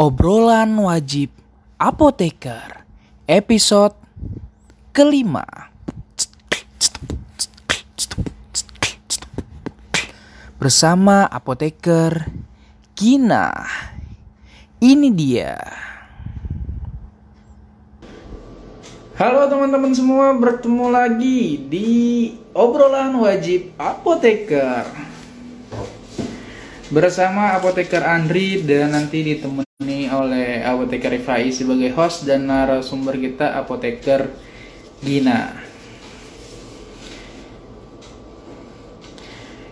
Obrolan wajib apoteker episode kelima. Bersama apoteker Gina. Ini dia. Halo teman-teman semua, bertemu lagi di obrolan wajib apoteker bersama apoteker Andri dan nanti ditemani oleh apoteker Rifai sebagai host dan narasumber kita apoteker Gina.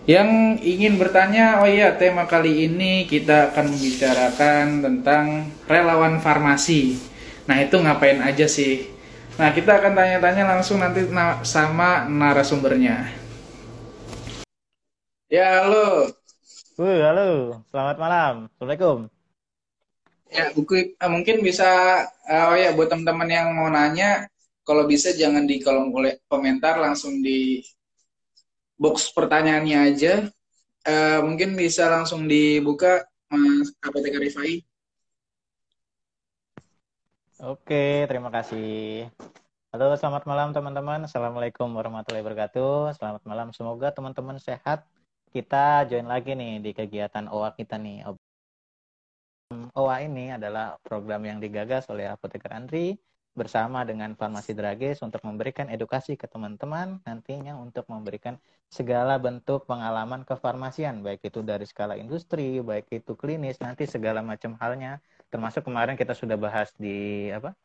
Yang ingin bertanya, oh iya tema kali ini kita akan membicarakan tentang relawan farmasi. Nah itu ngapain aja sih? Nah kita akan tanya-tanya langsung nanti na- sama narasumbernya. Ya halo, Wuh, halo, selamat malam. Assalamualaikum. Ya, buku eh, mungkin bisa eh, oh ya buat teman-teman yang mau nanya, kalau bisa jangan di kolom komentar langsung di box pertanyaannya aja. Eh, mungkin bisa langsung dibuka Mas Apoteker Rifai. Oke, terima kasih. Halo, selamat malam teman-teman. Assalamualaikum warahmatullahi wabarakatuh. Selamat malam. Semoga teman-teman sehat. Kita join lagi nih di kegiatan OA kita nih. OA ini adalah program yang digagas oleh Apoteker Andri bersama dengan Farmasi Dragis untuk memberikan edukasi ke teman-teman nantinya untuk memberikan segala bentuk pengalaman kefarmasian baik itu dari skala industri, baik itu klinis, nanti segala macam halnya. Termasuk kemarin kita sudah bahas di apa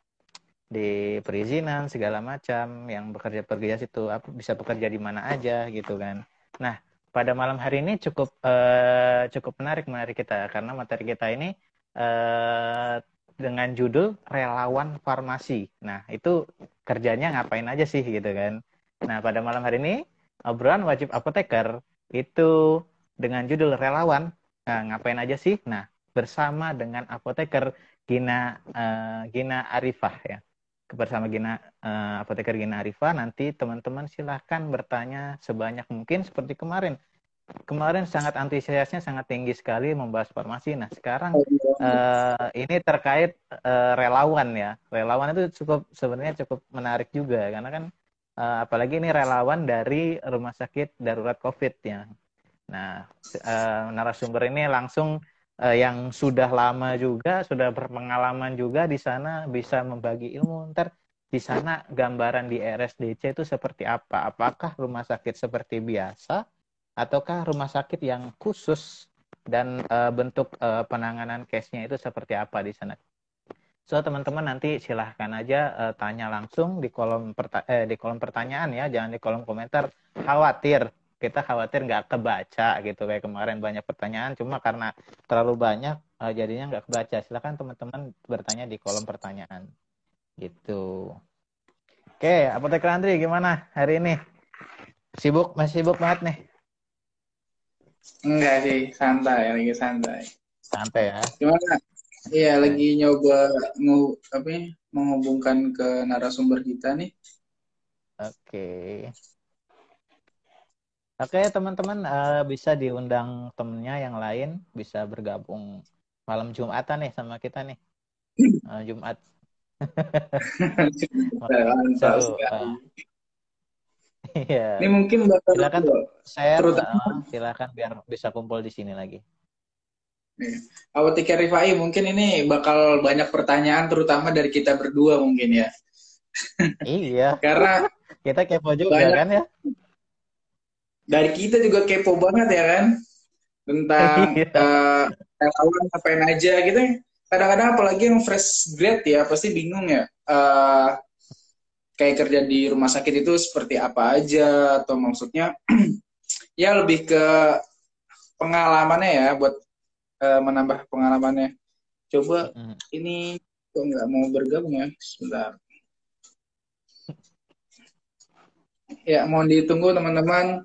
di perizinan segala macam yang bekerja pekerja situ bisa bekerja di mana aja gitu kan. Nah pada malam hari ini cukup eh, cukup menarik menarik kita karena materi kita ini eh, dengan judul relawan farmasi nah itu kerjanya ngapain aja sih gitu kan nah pada malam hari ini obrolan wajib apoteker itu dengan judul relawan nah, ngapain aja sih nah bersama dengan apoteker Gina eh, Gina Arifah ya. Bersama Gina eh, apoteker Gina Arifah nanti teman-teman silahkan bertanya sebanyak mungkin seperti kemarin. Kemarin sangat antusiasnya sangat tinggi sekali membahas farmasi. Nah, sekarang eh, ini terkait eh, relawan ya. Relawan itu cukup sebenarnya cukup menarik juga karena kan eh, apalagi ini relawan dari rumah sakit darurat Covid ya. Nah, eh, narasumber ini langsung eh, yang sudah lama juga, sudah berpengalaman juga di sana bisa membagi ilmu. Ntar di sana gambaran di RSDC itu seperti apa? Apakah rumah sakit seperti biasa ataukah rumah sakit yang khusus dan eh, bentuk eh, penanganan case-nya itu seperti apa di sana? So teman-teman nanti silahkan aja eh, tanya langsung di kolom perta- eh, di kolom pertanyaan ya, jangan di kolom komentar. Khawatir. Kita khawatir nggak kebaca gitu. Kayak kemarin banyak pertanyaan. Cuma karena terlalu banyak eh, jadinya nggak kebaca. Silakan teman-teman bertanya di kolom pertanyaan. Gitu. Oke apoteker Andri gimana hari ini? Sibuk? Masih sibuk banget nih Enggak sih, santai, lagi santai. santai ya Gimana? Iya, lagi nyoba ngu, apa ya, menghubungkan ke narasumber kita nih. oke oke teman-teman eh, bisa diundang temennya yang lain bisa bergabung malam Jumatan nih sama kita nih Eh, Jumat Mantap seru sekali. Iya Ini mungkin bakal silakan share terutama eh, silakan biar bisa kumpul di sini lagi Apoteker Rifai mungkin ini bakal banyak pertanyaan terutama dari kita berdua mungkin ya. iya Karena kita kepo juga Banyak. kan ya dari kita juga kepo banget ya kan tentang Iya. eh, relawan ngapain aja gitu. Kadang-kadang apalagi yang fresh grad ya pasti bingung ya. eh, kayak kerja di rumah sakit itu seperti apa aja atau maksudnya ya lebih ke pengalamannya ya buat eh, menambah pengalamannya. Coba Mm. ini kok nggak mau bergabung ya sebentar. Ya, mohon ditunggu teman-teman.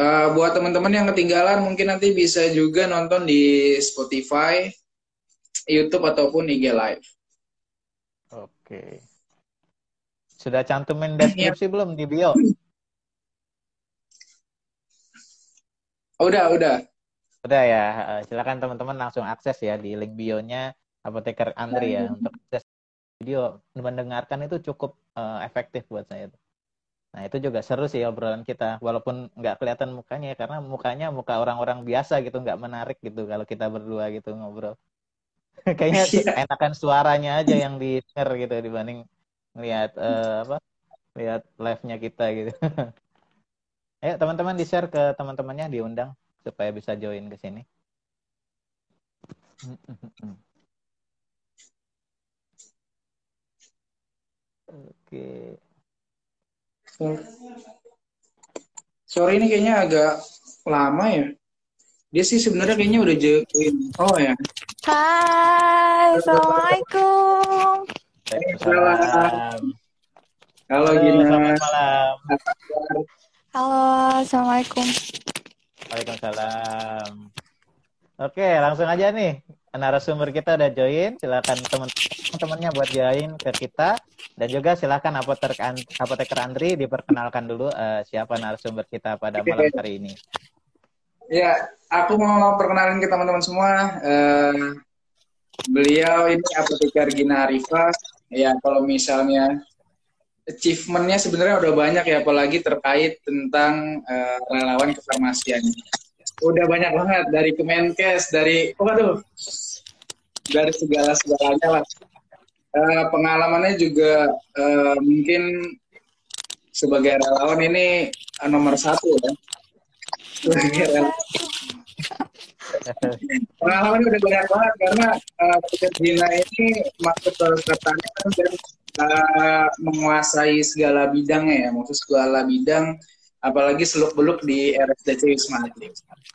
Eh, buat teman-teman yang ketinggalan mungkin nanti bisa juga nonton di Spotify, YouTube ataupun IG Live. oke sudah cantumin deskripsi belum di bio udah, udah. Udah ya, eh, silakan teman-teman langsung akses ya di link bio-nya Apoteker Andri ya untuk akses video mendengarkan itu cukup uh, efektif buat saya. Nah itu juga seru sih obrolan kita, walaupun nggak kelihatan mukanya karena mukanya muka orang-orang biasa gitu, nggak menarik gitu kalau kita berdua gitu ngobrol. Kayaknya yeah. enakan suaranya aja yang di share gitu dibanding ngelihat uh, apa, lihat live-nya kita gitu. Ayo teman-teman di share ke teman-temannya diundang supaya bisa join ke sini. Oke. Sore ini kayaknya agak lama ya. Dia sih sebenarnya kayaknya udah join. Oh ya. Hai, assalamualaikum. Waalaikumsalam. Halo Gina. Selamat malam. Halo, assalamualaikum. Waalaikumsalam. Oke, langsung aja nih. Narasumber kita udah join. Silakan teman-temannya buat join ke kita. Dan juga silakan apoteker, apoteker Andri diperkenalkan dulu uh, siapa narasumber kita pada malam hari ini. Ya, aku mau perkenalin ke teman-teman semua. Uh, beliau ini apoteker Gina Arifah. Ya, kalau misalnya achievementnya sebenarnya udah banyak ya apalagi terkait tentang uh, relawan kefarmasian. Udah banyak banget dari Kemenkes dari oh aduh dari segala segalanya lah. Uh, pengalamannya juga uh, mungkin sebagai relawan ini nomor satu ya. Sebagai relawan pengalaman udah banyak banget karena uh, Gina ini masuk ke katanya kan uh, menguasai segala bidangnya ya, maksud segala bidang, apalagi seluk beluk di RSDC Wisma Atlet.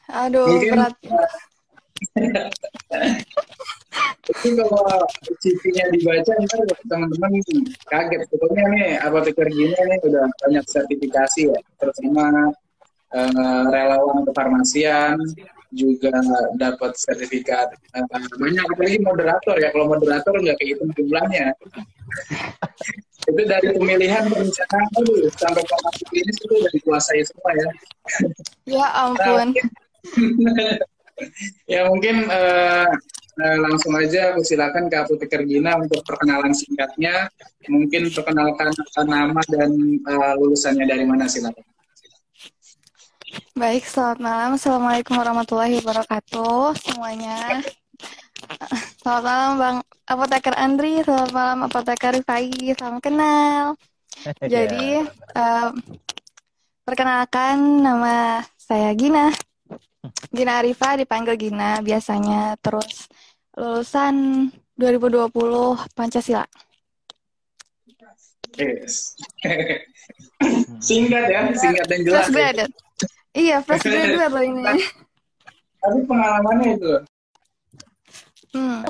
Aduh, Mungkin, berat. Tapi kalau CV-nya dibaca, ntar teman-teman kaget. Pokoknya nih, apoteker gini nih udah banyak sertifikasi ya, terutama uh, relawan kefarmasian, juga dapat sertifikat. Uh, banyak apalagi moderator ya. Kalau moderator nggak kehitung jumlahnya. Itu dari pemilihan perencanaan dulu. Sampai formasi klinis itu udah dikuasai semua ya. Ya ampun. Nah, ya mungkin uh, uh, langsung aja aku silakan ke apoteker Gina untuk perkenalan singkatnya. Mungkin perkenalkan nama dan uh, lulusannya dari mana silakan Baik, selamat malam. Assalamualaikum warahmatullahi wabarakatuh semuanya. Selamat malam Bang Apoteker Andri, selamat malam Apoteker Rifai, salam kenal. Jadi, um, perkenalkan nama saya Gina. Gina Arifa dipanggil Gina biasanya. Terus lulusan 2020 Pancasila. Yes. singkat ya, singkat dan jelas. Ya. Iya, fresh graduate loh ini. Tapi pengalamannya itu. Hmm.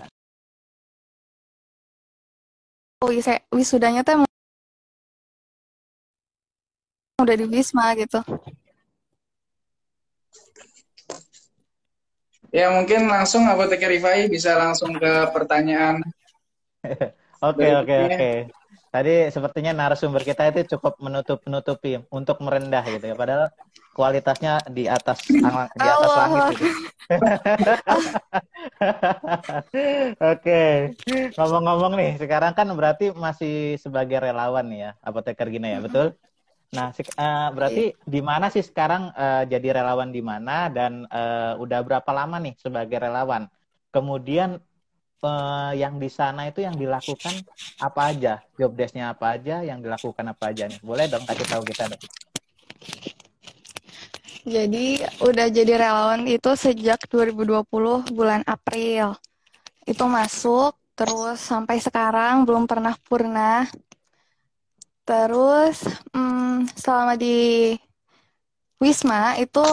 Oh, wis wisudanya tuh udah di Wisma gitu. Ya mungkin langsung Apoteker Rifai bisa langsung ke pertanyaan. Oke oke oke. Tadi sepertinya narasumber kita itu cukup menutup menutupi untuk merendah gitu ya. Padahal kualitasnya di atas di atas langit gitu. Oke, ngomong-ngomong nih, sekarang kan berarti masih sebagai relawan ya, apoteker Gina ya, betul? Nah, uh, berarti di mana sih sekarang uh, jadi relawan di mana dan uh, udah berapa lama nih sebagai relawan? Kemudian uh, yang di sana itu yang dilakukan apa aja? Job desk-nya apa aja? Yang dilakukan apa aja nih? Boleh dong kasih tahu kita dong. Jadi udah jadi relawan itu sejak 2020 bulan April. Itu masuk terus sampai sekarang belum pernah purna. Terus hmm, selama di Wisma itu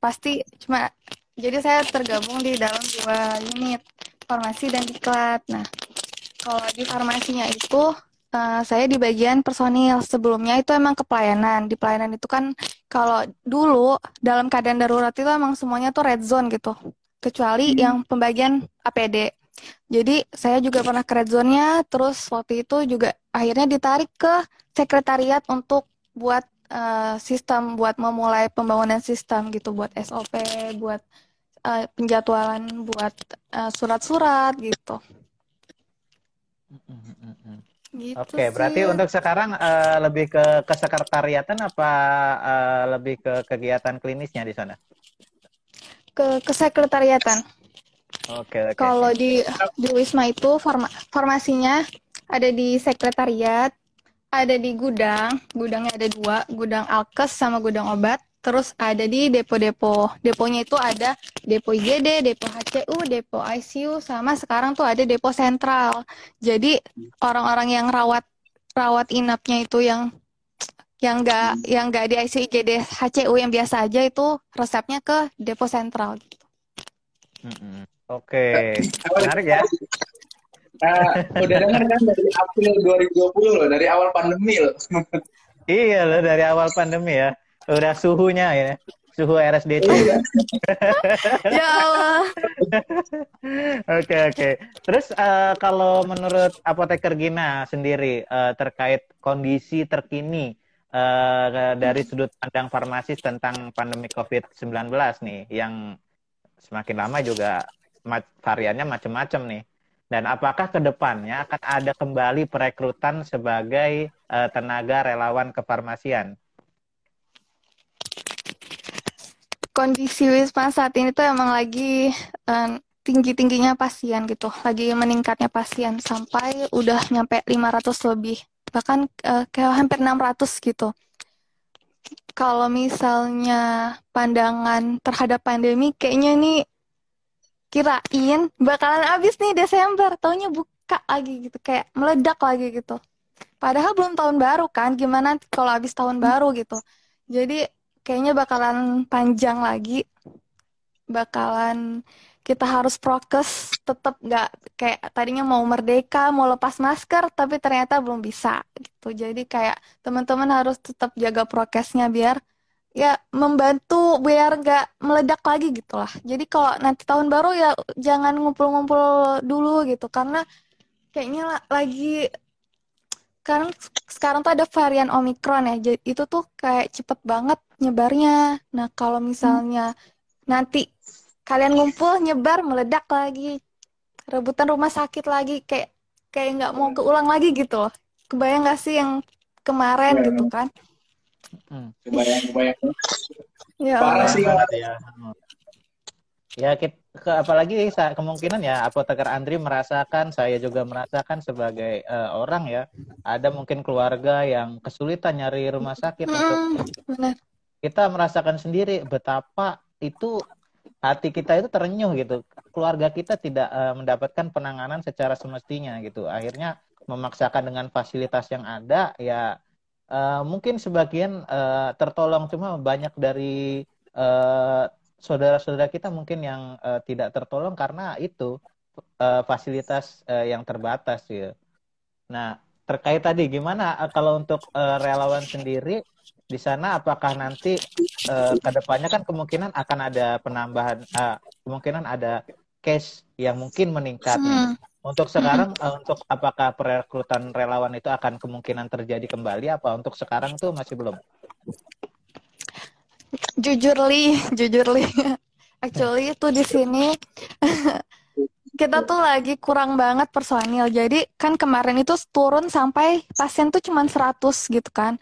pasti cuma jadi saya tergabung di dalam dua unit farmasi dan diklat. Nah, kalau di farmasinya itu Uh, saya di bagian personil. Sebelumnya itu emang ke pelayanan. Di pelayanan itu kan kalau dulu dalam keadaan darurat itu emang semuanya tuh red zone gitu. Kecuali hmm. yang pembagian APD. Jadi saya juga pernah ke red zone-nya, terus waktu itu juga akhirnya ditarik ke sekretariat untuk buat uh, sistem, buat memulai pembangunan sistem gitu, buat SOP, buat uh, penjadwalan buat uh, surat-surat gitu. Gitu Oke, okay, berarti untuk sekarang uh, lebih ke kesekretariatan apa uh, lebih ke kegiatan klinisnya di sana? Ke kesekretariatan. Oke. Okay, okay. Kalau di di Wisma itu forma, formasinya ada di sekretariat, ada di gudang, gudangnya ada dua, gudang alkes sama gudang obat. Terus ada di depo-depo. Deponya itu ada depo IGD, depo HCU, depo ICU, sama sekarang tuh ada depo sentral. Jadi orang-orang yang rawat rawat inapnya itu yang yang enggak yang enggak di ICU IGD HCU yang biasa aja itu resepnya ke depo sentral gitu. Oke, menarik ya. Nah, udah dengar kan dari April 2020 loh, dari awal pandemi loh. iya loh, dari awal pandemi ya udah suhunya ya. Suhu RSDT oh, iya. ya Allah. Oke oke. Terus uh, kalau menurut apoteker Gina sendiri uh, terkait kondisi terkini uh, dari sudut pandang farmasis tentang pandemi COVID-19 nih yang semakin lama juga variannya macam-macam nih. Dan apakah ke depannya akan ada kembali perekrutan sebagai uh, tenaga relawan kefarmasian? Kondisi wisma saat ini tuh emang lagi uh, tinggi-tingginya pasien gitu, lagi meningkatnya pasien sampai udah nyampe 500 lebih, bahkan uh, kayak hampir 600 gitu. Kalau misalnya pandangan terhadap pandemi, kayaknya nih kirain bakalan habis nih Desember, taunya buka lagi gitu, kayak meledak lagi gitu. Padahal belum tahun baru kan, gimana kalau habis tahun baru gitu. Jadi kayaknya bakalan panjang lagi. Bakalan kita harus prokes tetap nggak kayak tadinya mau merdeka mau lepas masker tapi ternyata belum bisa gitu. Jadi kayak teman-teman harus tetap jaga prokesnya biar ya membantu biar nggak meledak lagi gitu lah jadi kalau nanti tahun baru ya jangan ngumpul-ngumpul dulu gitu. Karena kayaknya lagi sekarang sekarang tuh ada varian omikron ya. Jadi itu tuh kayak cepet banget nyebarnya. Nah kalau misalnya hmm. nanti kalian ngumpul nyebar meledak lagi rebutan rumah sakit lagi kayak kayak nggak mau keulang lagi gitu loh. Kebayang gak sih yang kemarin hmm. gitu kan? Hmm. kebayang kebayang ya. Parah sih. Ya. Ya kita ke, apalagi kemungkinan ya apoteker Andri merasakan saya juga merasakan sebagai uh, orang ya. Ada mungkin keluarga yang kesulitan nyari rumah sakit hmm, untuk benar. Kita merasakan sendiri betapa itu hati kita itu terenyuh gitu. Keluarga kita tidak uh, mendapatkan penanganan secara semestinya gitu. Akhirnya memaksakan dengan fasilitas yang ada ya uh, mungkin sebagian uh, tertolong. Cuma banyak dari uh, saudara-saudara kita mungkin yang uh, tidak tertolong karena itu uh, fasilitas uh, yang terbatas ya. Nah, terkait tadi gimana uh, kalau untuk uh, relawan sendiri di sana apakah nanti uh, ke depannya kan kemungkinan akan ada penambahan uh, kemungkinan ada case yang mungkin meningkat hmm. Untuk sekarang uh, untuk apakah perekrutan relawan itu akan kemungkinan terjadi kembali apa untuk sekarang tuh masih belum? jujur li jujur li actually itu di sini kita tuh lagi kurang banget personil. Jadi kan kemarin itu turun sampai pasien tuh cuma 100 gitu kan.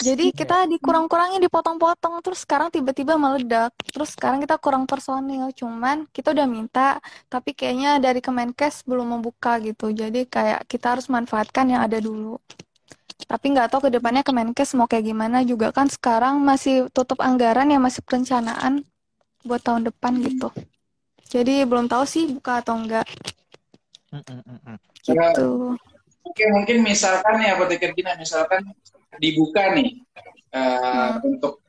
Jadi kita dikurang-kurangin dipotong-potong terus sekarang tiba-tiba meledak. Terus sekarang kita kurang personil. Cuman kita udah minta tapi kayaknya dari Kemenkes belum membuka gitu. Jadi kayak kita harus manfaatkan yang ada dulu. Tapi nggak tahu ke depannya Kemenkes mau kayak gimana juga kan sekarang masih tutup anggaran ya masih perencanaan buat tahun depan gitu. Jadi belum tahu sih buka atau enggak. Gitu. Oke, mungkin misalkan ya apoteker Gina, misalkan dibuka nih uh, hmm. untuk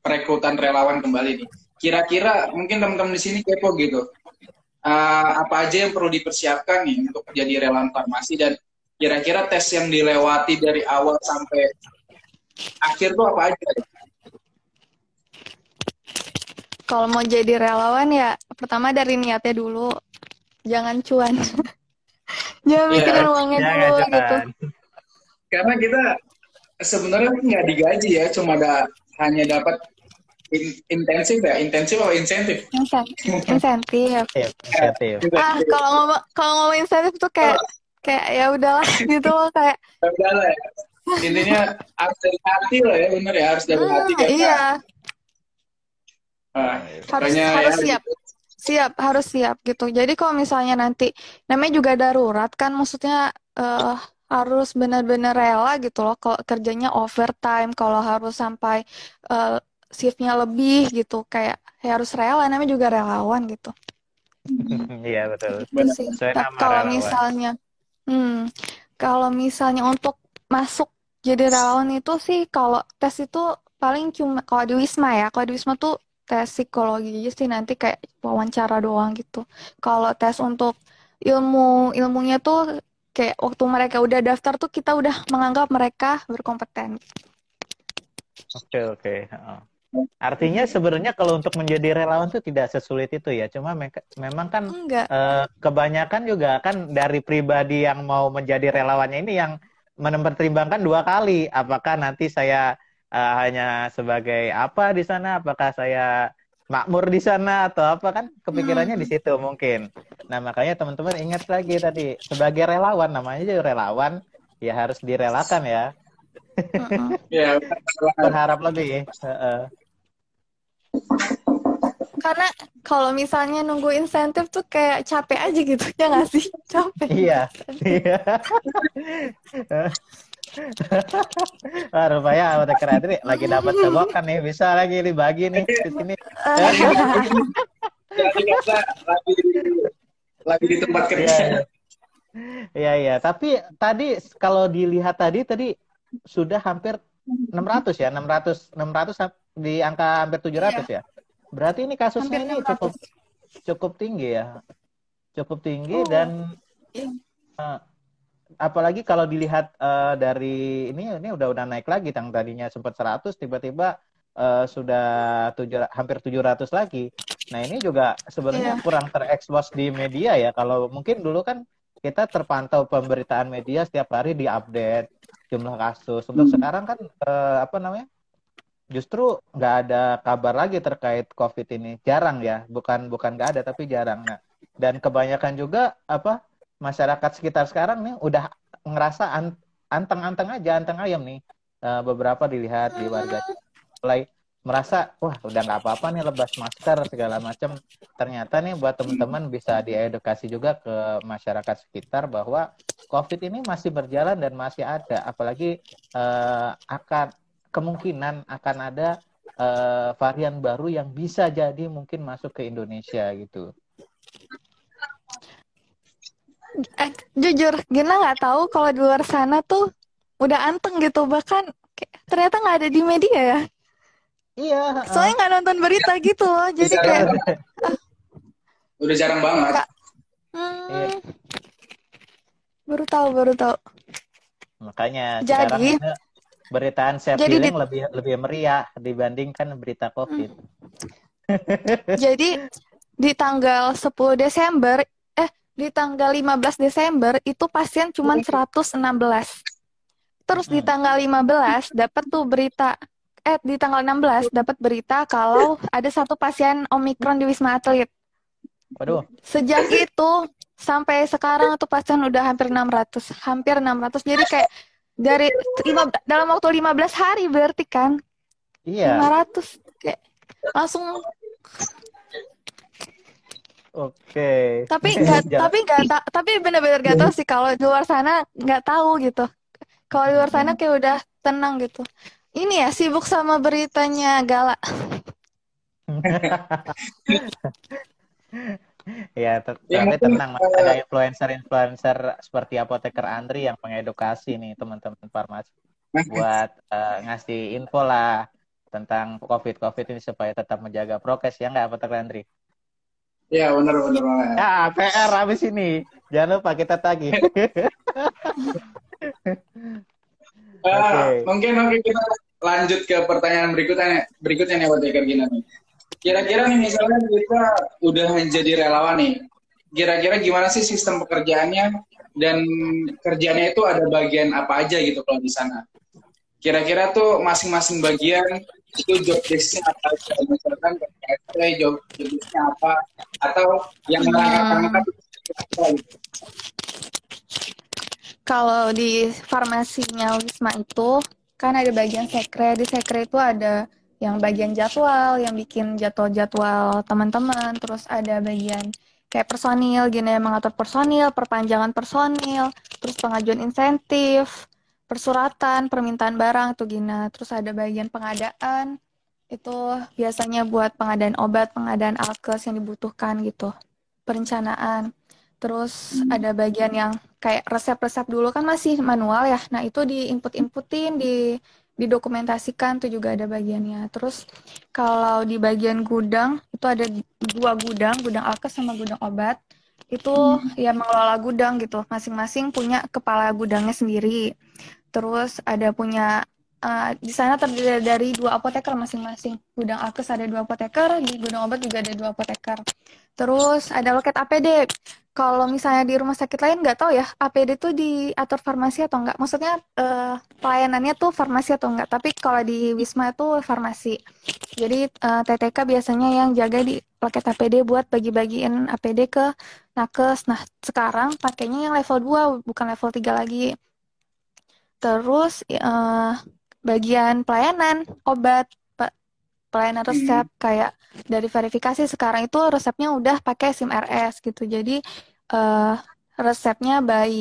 perekrutan relawan kembali nih. Kira-kira mungkin teman-teman di sini kepo gitu. Uh, apa aja yang perlu dipersiapkan nih untuk menjadi relawan farmasi dan kira-kira tes yang dilewati dari awal sampai akhir tuh apa aja? Kalau mau jadi relawan ya pertama dari niatnya dulu, jangan cuan. jangan yeah, mikirin uangnya dulu cuan. gitu. Karena kita sebenarnya nggak digaji ya, cuma ada hanya dapat in- intensif ya, intensif atau insentif? Insentif. Insentif. Iya, inisiatif. Ah, kalau ngomong kalau ngomong insentif tuh kayak kayak ya udahlah gitu loh kayak Ya udah lah ya. Intinya harus dari hati lah ya, bener ya harus dari ah, hati kan. Ah, harus makanya harus ya, siap siap harus siap gitu jadi kalau misalnya nanti namanya juga darurat kan maksudnya eh, harus benar-benar rela gitu loh kalau kerjanya overtime kalau harus sampai eh, shiftnya lebih gitu kayak ya harus rela namanya juga relawan gitu Iya betul. Itu Benar. sih. Sesuai Tapi nama kalau relawan. misalnya, hmm, kalau misalnya untuk masuk jadi relawan itu sih kalau tes itu paling cuma kalau di Wisma ya, kalau di Wisma tuh tes psikologi sih nanti kayak wawancara doang gitu. Kalau tes untuk ilmu ilmunya tuh kayak waktu mereka udah daftar tuh kita udah menganggap mereka berkompeten. Oke oke. Heeh. Artinya sebenarnya kalau untuk menjadi relawan tuh tidak sesulit itu ya. Cuma me- memang kan Enggak. eh, kebanyakan juga kan dari pribadi yang mau menjadi relawannya ini yang mempertimbangkan dua kali. Apakah nanti saya eh, hanya sebagai apa di sana? Apakah saya makmur di sana atau apa kan? Kepikirannya di situ mungkin. Nah makanya teman-teman ingat lagi tadi sebagai relawan namanya juga relawan ya harus direlakan ya. Mm-mm. ya, Berharap lebih. Heeh. Karena kalau misalnya nunggu insentif tuh kayak capek aja gitu, ya nggak sih? Capek. Iya. Iya. Wah, rupanya apoteker Adri lagi dapat selokan nih. Bisa lagi dibagi nih di sini. lagi lagi di tempat Iya, kerja. iya. Iya, iya. Tapi tadi kalau dilihat tadi tadi sudah hampir 600 ya, 600 600 sam- di angka hampir 700 ya. Berarti ini kasusnya Hampir ini cukup cukup tinggi ya. Cukup tinggi Oh, dan iya. Apalagi kalau dilihat eh, dari ini ini udah udah naik lagi yang tadinya sempat 100 tiba-tiba eh, sudah tujuh, hampir 700 lagi. Nah, ini juga sebenarnya Iya. kurang terekspos di media ya. Kalau mungkin dulu kan kita terpantau pemberitaan media setiap hari diupdate jumlah kasus. Untuk sekarang kan eh, apa namanya? Justru nggak ada kabar lagi terkait COVID ini. Jarang ya, bukan bukan nggak ada tapi jarang. Nah, dan kebanyakan juga apa masyarakat sekitar sekarang nih udah ngerasa an- anteng-anteng aja, anteng ayam nih. Eh, beberapa dilihat di warga mulai merasa wah udah nggak apa-apa nih lepas masker segala macam. Ternyata nih buat teman-teman bisa diedukasi juga ke masyarakat sekitar bahwa COVID ini masih berjalan dan masih ada, apalagi eh, akan kemungkinan akan ada eh, varian baru yang bisa jadi mungkin masuk ke Indonesia gitu. Eh, jujur, Gina nggak tahu kalau di luar sana tuh udah anteng gitu, bahkan kayak ternyata nggak ada di media ya. Iya. Soalnya nggak nonton berita gitu loh, jadi Bisa kayak Udah jarang banget. Kak. hmm, baru tahu, baru tahu. makanya Jadi- beritaan self Jadi di- lebih lebih meriah dibandingkan berita COVID. Jadi di tanggal 10 Desember, di tanggal 15 Desember itu pasien cuma 116. Terus di Hmm. tanggal 15 dapat tuh berita eh di tanggal 16 dapat berita kalau ada satu pasien Omikron di Wisma Atlet. Waduh, Sejak itu sampai sekarang tuh pasien udah hampir 600, hampir 600. Jadi kayak dari lima, dalam waktu 15 hari berarti kan iya. 500 kayak langsung Oke. tapi nggak tapi nggak ta- tapi benar-benar nggak tahu sih kalau di luar sana nggak tahu gitu kalau di luar sana kayak udah tenang gitu ini ya sibuk sama beritanya Gala Ya, Ya, tapi tenang, Mas. ada influencer-influencer seperti apoteker Andri yang mengedukasi nih teman-teman farmasi buat eh, ngasih info lah tentang COVID-COVID ini supaya tetap menjaga prokes ya nggak apoteker Andri? Ya benar benar banget. Ya, PR habis ini. Jangan lupa kita tagih. Ah, Oke. Mungkin oke kita lanjut ke pertanyaan berikutnya berikutnya nih buat Gina nih. Kira-kira nih misalnya kita udah jadi relawan nih. Kira-kira gimana sih sistem pekerjaannya dan kerjanya itu ada bagian apa aja gitu kalau di sana? Kira-kira tuh masing-masing bagian itu job desk-nya apa misalkan kayak job job desk-nya apa atau yang Hmm. merangkap-rangkap itu apa gitu. Kalau di farmasinya Wisma itu kan ada bagian sekre. Di sekre itu ada yang bagian jadwal, yang bikin jadwal-jadwal teman-teman, terus ada bagian kayak personil, gini mengatur personil, perpanjangan personil, terus pengajuan insentif, persuratan, permintaan barang itu gina. Terus ada bagian pengadaan, itu biasanya buat pengadaan obat, pengadaan alkes yang dibutuhkan gitu, perencanaan. Terus ada bagian yang kayak resep-resep dulu kan masih manual ya. Nah, itu diinput-inputin, di didokumentasikan tuh juga ada bagiannya. Terus kalau di bagian gudang itu ada dua gudang, gudang alkes sama gudang obat. Itu ya mengelola gudang gitu. Masing-masing punya kepala gudangnya sendiri. Terus ada punya eh, di sana terdiri dari dua apoteker masing-masing. Gudang alkes ada dua apoteker, di gudang obat juga ada dua apoteker. Terus ada loket APD. Kalau misalnya di rumah sakit lain nggak tahu ya, APD tuh diatur farmasi atau enggak. Maksudnya eh, pelayanannya tuh farmasi atau enggak. Tapi kalau di Wisma itu farmasi. Jadi eh, TTK biasanya yang jaga di loket APD buat bagi-bagiin APD ke nakes. Nah, sekarang pakainya yang level 2 bukan level 3 lagi. Terus eh, bagian pelayanan obat pe- pelayanan resep kayak dari verifikasi sekarang itu resepnya udah pakai SIM RS gitu. Jadi eh, resepnya by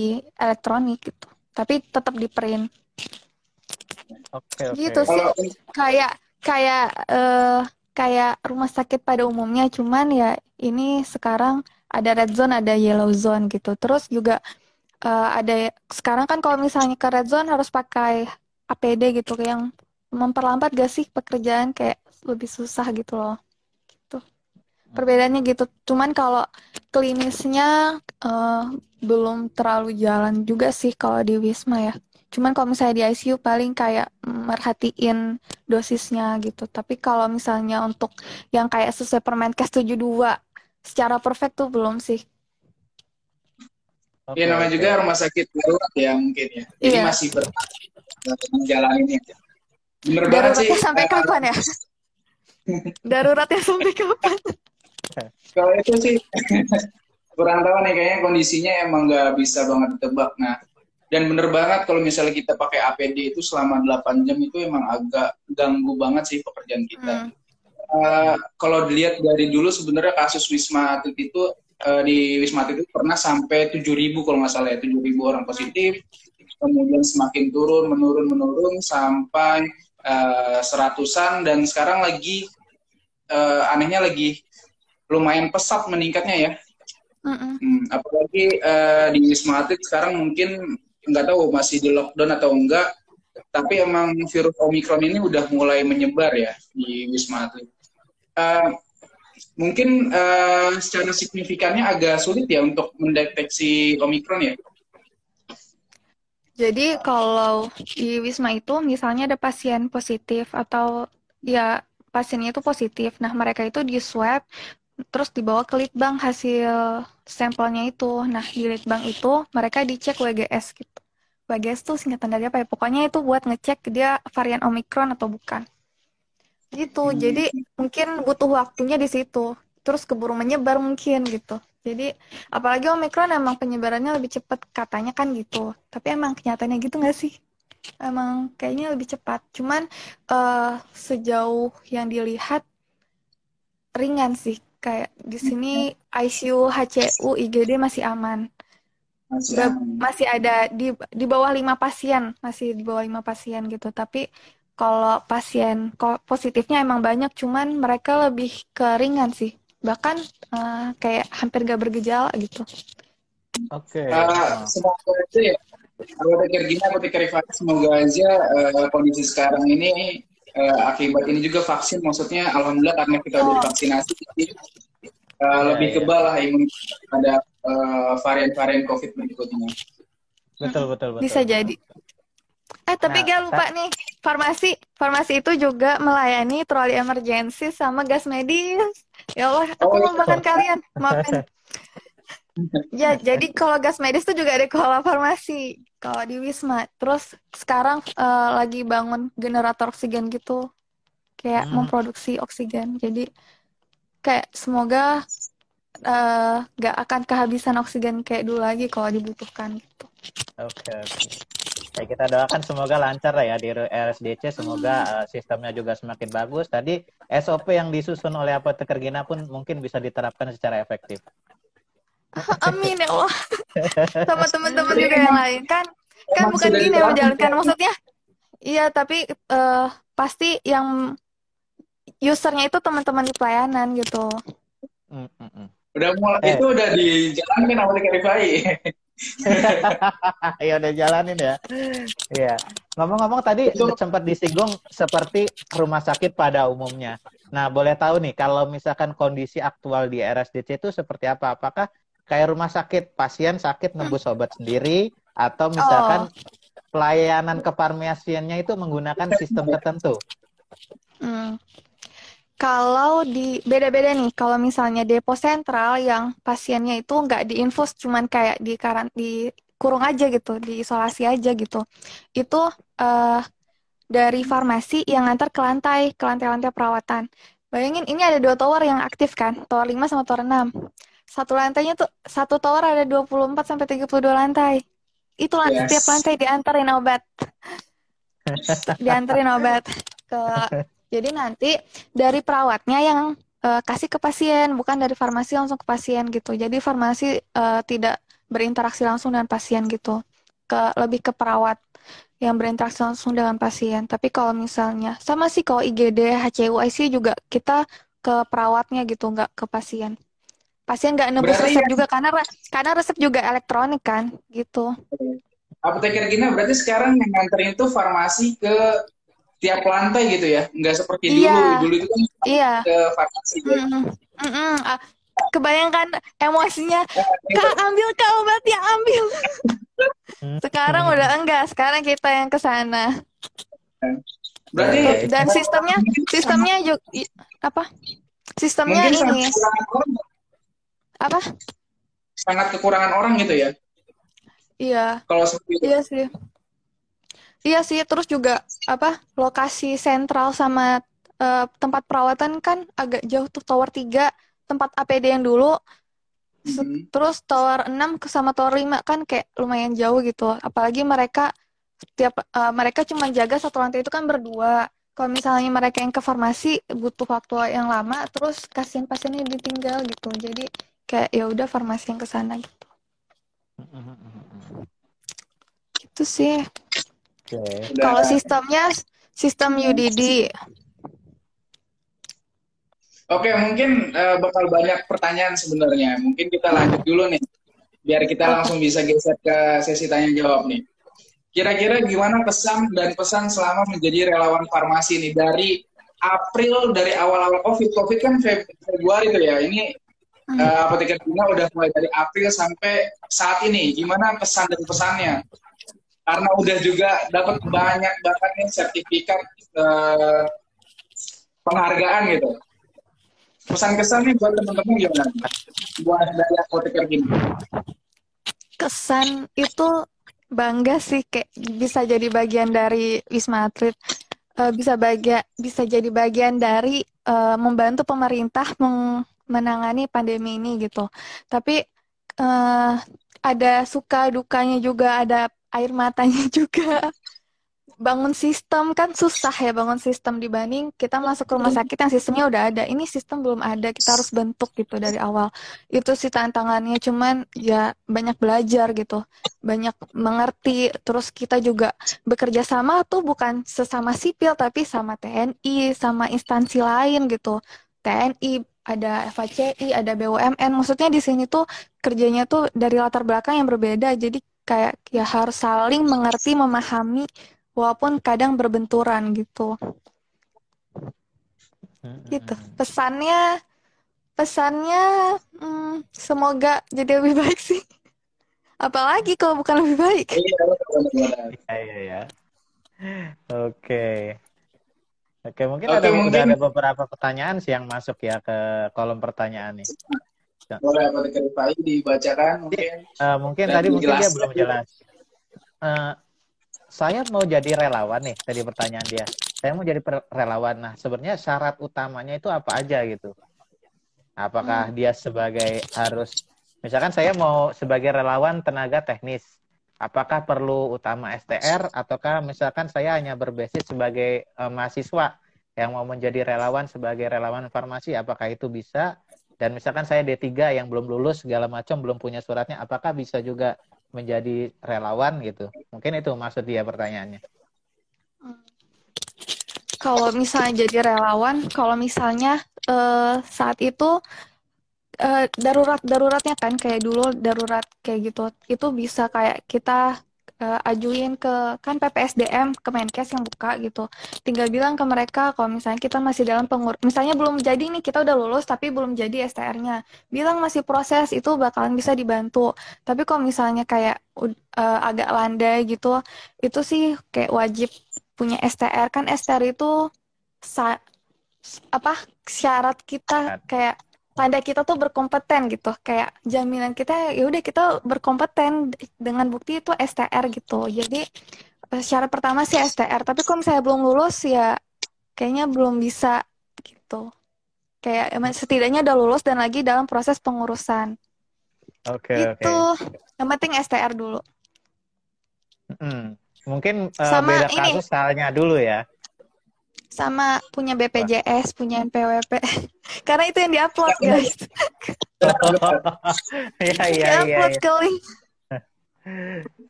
elektronik gitu. Tapi tetap di print. Oke, oke. Gitu sih. Kalau Kayak kayak eh, kayak rumah sakit pada umumnya cuman ya ini sekarang ada red zone, ada yellow zone gitu. Terus juga eh, ada sekarang kan kalau misalnya ke red zone harus pakai APD gitu yang memperlambat gak sih pekerjaan kayak lebih susah gitu loh. Gitu. Perbedaannya gitu. Cuman kalau klinisnya eh, belum terlalu jalan juga sih kalau di Wisma ya. Cuman kalau misalnya di ICU paling kayak merhatiin dosisnya gitu. Tapi kalau misalnya untuk yang kayak sesuai Permenkes 72 secara perfect tuh belum sih. Oke, ya namanya juga rumah sakit darurat ya mungkin ya. Jadi Iya. masih bertahan menjalaninya. Bener banget sih. Daruratnya sampai kapan ya? Daruratnya sampai kapan? Kalau itu sih kurang tahu nih kayaknya kondisinya emang nggak bisa banget ditebak. Nah, dan bener banget kalau misalnya kita pakai APD itu selama 8 jam itu emang agak ganggu banget sih pekerjaan kita. Hmm. Eh, kalau dilihat dari dulu sebenarnya kasus Wisma Atlet itu eh, di Wisma Atlet itu pernah sampai 7.000 kalau nggak salah ya 7.000 orang positif. Kemudian semakin turun menurun menurun sampai eh, seratusan. Dan sekarang lagi eh, anehnya lagi lumayan pesat meningkatnya ya. Mm-mm. Hmm, apalagi eh, di Wisma Atlet sekarang mungkin nggak tahu masih di lockdown atau enggak. Tapi emang virus Omikron ini udah mulai menyebar ya di Wisma Atlet. Eh, mungkin eh, secara signifikannya agak sulit ya untuk mendeteksi Omikron ya Jadi kalau di Wisma itu misalnya ada pasien positif atau ya pasiennya itu positif. Nah, mereka itu di swab terus dibawa ke litbang hasil sampelnya itu. Nah, di litbang itu mereka dicek WGS gitu. WGS tuh singkatan dari apa ya? Pokoknya itu buat ngecek dia varian Omikron atau bukan. Gitu. Jadi mungkin butuh waktunya di situ. Terus keburu menyebar mungkin gitu. Jadi apalagi Omikron emang penyebarannya lebih cepat katanya kan gitu. Tapi emang kenyataannya gitu nggak sih? Emang kayaknya lebih cepat. Cuman eh, sejauh yang dilihat ringan sih. Kayak di sini ICU, HCU, IGD masih aman. Masih masih ada di di bawah lima pasien, masih di bawah lima pasien gitu. Tapi kalau pasien ko- positifnya emang banyak, cuman mereka lebih ke ringan sih. Bahkan eh, kayak hampir gak bergejala gitu. Oke. Eh, Oh. semoga aja ya apoteker gini apoteker Rifat semoga aja eh, kondisi sekarang ini eh, akibat ini juga vaksin maksudnya alhamdulillah karena kita udah divaksinasi jadi eh, Iya, lebih iya. kebal lah imun pada eh, varian-varian COVID berikutnya. Betul, betul, betul. Bisa jadi. Eh, tapi Nah, gak lupa nih, farmasi. Farmasi itu juga melayani troli emergensi sama gas medis. Ya Allah, aku Oh, mau iya. makan kalian. Maafin. Ya, jadi kalau gas medis tuh juga ada kalau farmasi. Kalau di Wisma. Terus sekarang eh, lagi bangun generator oksigen gitu. kayak Hmm. memproduksi oksigen. Jadi kayak semoga eh, nggak akan kehabisan oksigen kayak dulu lagi kalau dibutuhkan gitu. Oke, oke. Ya, kita doakan semoga lancar lah ya di RSDC. Semoga eh, sistemnya juga semakin bagus. Tadi SOP yang disusun oleh apoteker Gina pun mungkin bisa diterapkan secara efektif. Amin ya Allah. Sama teman-teman juga yang lain kan kan bukan gini yang menjalankan ya? maksudnya. Iya, tapi eh, pasti yang usernya itu teman-teman di pelayanan gitu. Mm, mm, mm. Udah mulai Eh. itu udah dijalankan sama Rifai. ya udah jalanin ya. Iya. Ngomong-ngomong tadi sempat disinggung seperti rumah sakit pada umumnya. Nah, boleh tahu nih kalau misalkan kondisi aktual di RSDC itu seperti apa? Apakah kayak rumah sakit pasien sakit nebus obat sendiri atau misalkan pelayanan kefarmasiannya itu menggunakan sistem tertentu? Hmm. Kalau di beda-beda nih, kalau misalnya depo sentral yang pasiennya itu nggak diinfus, cuman kayak di karan di kurung aja gitu, diisolasi aja gitu. Itu eh, dari farmasi yang ngantar ke lantai, ke lantai-lantai perawatan. Bayangin ini ada dua tower yang aktif kan, tower 5 sama tower 6. Satu lantainya tuh satu tower ada 24 sampai 32 lantai. Itu lan- Yes. setiap lantai diantarin obat. Diantarin obat ke jadi nanti dari perawatnya yang eh, kasih ke pasien, bukan dari farmasi langsung ke pasien gitu. Jadi farmasi eh, tidak berinteraksi langsung dengan pasien gitu. Ke lebih ke perawat yang berinteraksi langsung dengan pasien. Tapi kalau misalnya sama sih kalau IGD, HCU, ICU juga kita ke perawatnya gitu, nggak ke pasien. Pasien nggak nebus Berarti resep yang- juga karena karena resep juga elektronik kan, gitu. Apoteker Gina berarti sekarang yang nganterin itu farmasi ke tiap lantai gitu ya? Nggak seperti dulu. Iya. Dulu itu kan Iya. ke farmasi. ya. Mm-mm. Mm-mm. Ah, Kebayangkan emosinya, Kak ambil kak obatnya ambil. Sekarang udah enggak, sekarang kita yang ke sana. Berarti. Dan sistemnya, sistemnya juga apa? Sistemnya mungkin sangat ini kekurangan orang, apa? sangat kekurangan orang gitu ya. Iya, Kalau seperti itu. iya sih. Iya sih, terus juga apa? Lokasi sentral sama eh, tempat perawatan kan agak jauh tuh tower 3, tempat APD yang dulu Mhm. Terus tower 6 ke sama tower 5 kan kayak lumayan jauh gitu. Apalagi mereka setiap eh, mereka cuma jaga satu lantai itu kan berdua. Kalau misalnya mereka yang ke farmasi butuh waktu yang lama, terus kasihan pasiennya ditinggal gitu. Jadi kayak ya udah farmasi yang ke sana gitu. Gitu sih. Oke. Udah. Kalau sistemnya sistem UDD. Oke, mungkin eh, bakal banyak pertanyaan sebenarnya. Mungkin kita lanjut dulu nih, biar kita langsung bisa geser ke sesi tanya jawab nih. Kira-kira gimana pesan dan pesan selama menjadi relawan farmasi nih dari April dari awal-awal COVID, COVID kan Feb- Februari tuh ya. Ini eh, apoteker Gina udah mulai dari April sampai saat ini. Gimana pesan dan pesannya? Karena udah juga dapat banyak banget nih sertifikat eh, penghargaan gitu pesan kesannya buat teman-teman gimana? Buat dari apoteker gini. Kesan itu bangga sih kayak bisa jadi bagian dari Wisma Atlet. Eh, bisa bagian bisa jadi bagian dari eh, membantu pemerintah meng- menangani pandemi ini gitu. Tapi eh, ada suka dukanya juga, ada air matanya juga. Bangun sistem kan susah ya bangun sistem dibanding kita masuk ke rumah sakit yang sistemnya udah ada. Ini sistem belum ada, kita harus bentuk gitu dari awal. Itu sih tantangannya, cuman ya banyak belajar gitu, banyak mengerti. Terus kita juga bekerja sama tuh bukan sesama sipil tapi sama TNI, sama instansi lain gitu. TNI, ada FHCI, ada BUMN. Maksudnya di sini tuh kerjanya tuh dari latar belakang yang berbeda. Jadi kayak ya harus saling mengerti, memahami, walaupun kadang berbenturan gitu. Gitu. Pesannya, pesannya hmm, semoga jadi lebih baik sih. Apalagi kalau bukan lebih baik. Iya. Iya, iya, iya. Oke. Oke, mungkin ada udah mungkin- ada beberapa pertanyaan sih yang masuk ya ke kolom pertanyaan nih. Boleh apoteker Pai dibacakan mungkin. Eh, mungkin Dan tadi mungkin dia belum jelas. Eh, saya mau jadi relawan nih, tadi pertanyaan dia. saya mau jadi relawan. Nah, sebenarnya syarat utamanya itu apa aja gitu? Apakah hmm. dia sebagai harus misalkan saya mau sebagai relawan tenaga teknis, apakah perlu utama STR ataukah misalkan saya hanya berbasis sebagai uh, mahasiswa yang mau menjadi relawan sebagai relawan farmasi, apakah itu bisa? Dan misalkan saya D3 yang belum lulus segala macam belum punya suratnya, apakah bisa juga menjadi relawan gitu? Mungkin itu maksud dia pertanyaannya. Kalau misalnya jadi relawan, kalau misalnya uh, saat itu uh, darurat daruratnya kan kayak dulu darurat kayak gitu, itu bisa kayak kita uh, ajuin ke kan PPSDM ke Menkes yang buka gitu. Tinggal bilang ke mereka kalau misalnya kita masih dalam pengur misalnya belum jadi nih kita udah lulus tapi belum jadi STR-nya. Bilang masih proses itu bakalan bisa dibantu. Tapi kalau misalnya kayak uh, agak landai gitu, itu sih kayak wajib punya STR kan STR itu sa apa syarat kita kayak tanda kita tuh berkompeten gitu kayak jaminan kita ya udah kita berkompeten dengan bukti itu STR gitu jadi eh, syarat pertama sih STR tapi kalau misalnya belum lulus ya kayaknya belum bisa gitu kayak setidaknya udah lulus dan lagi dalam proses pengurusan oke okay, itu okay. yang penting STR dulu hmm. Mungkin uh, Sama beda ini. kasus halnya dulu ya. Sama punya BPJS, punya NPWP. Karena itu yang diupload guys. Iya iya iya. Upload ke link.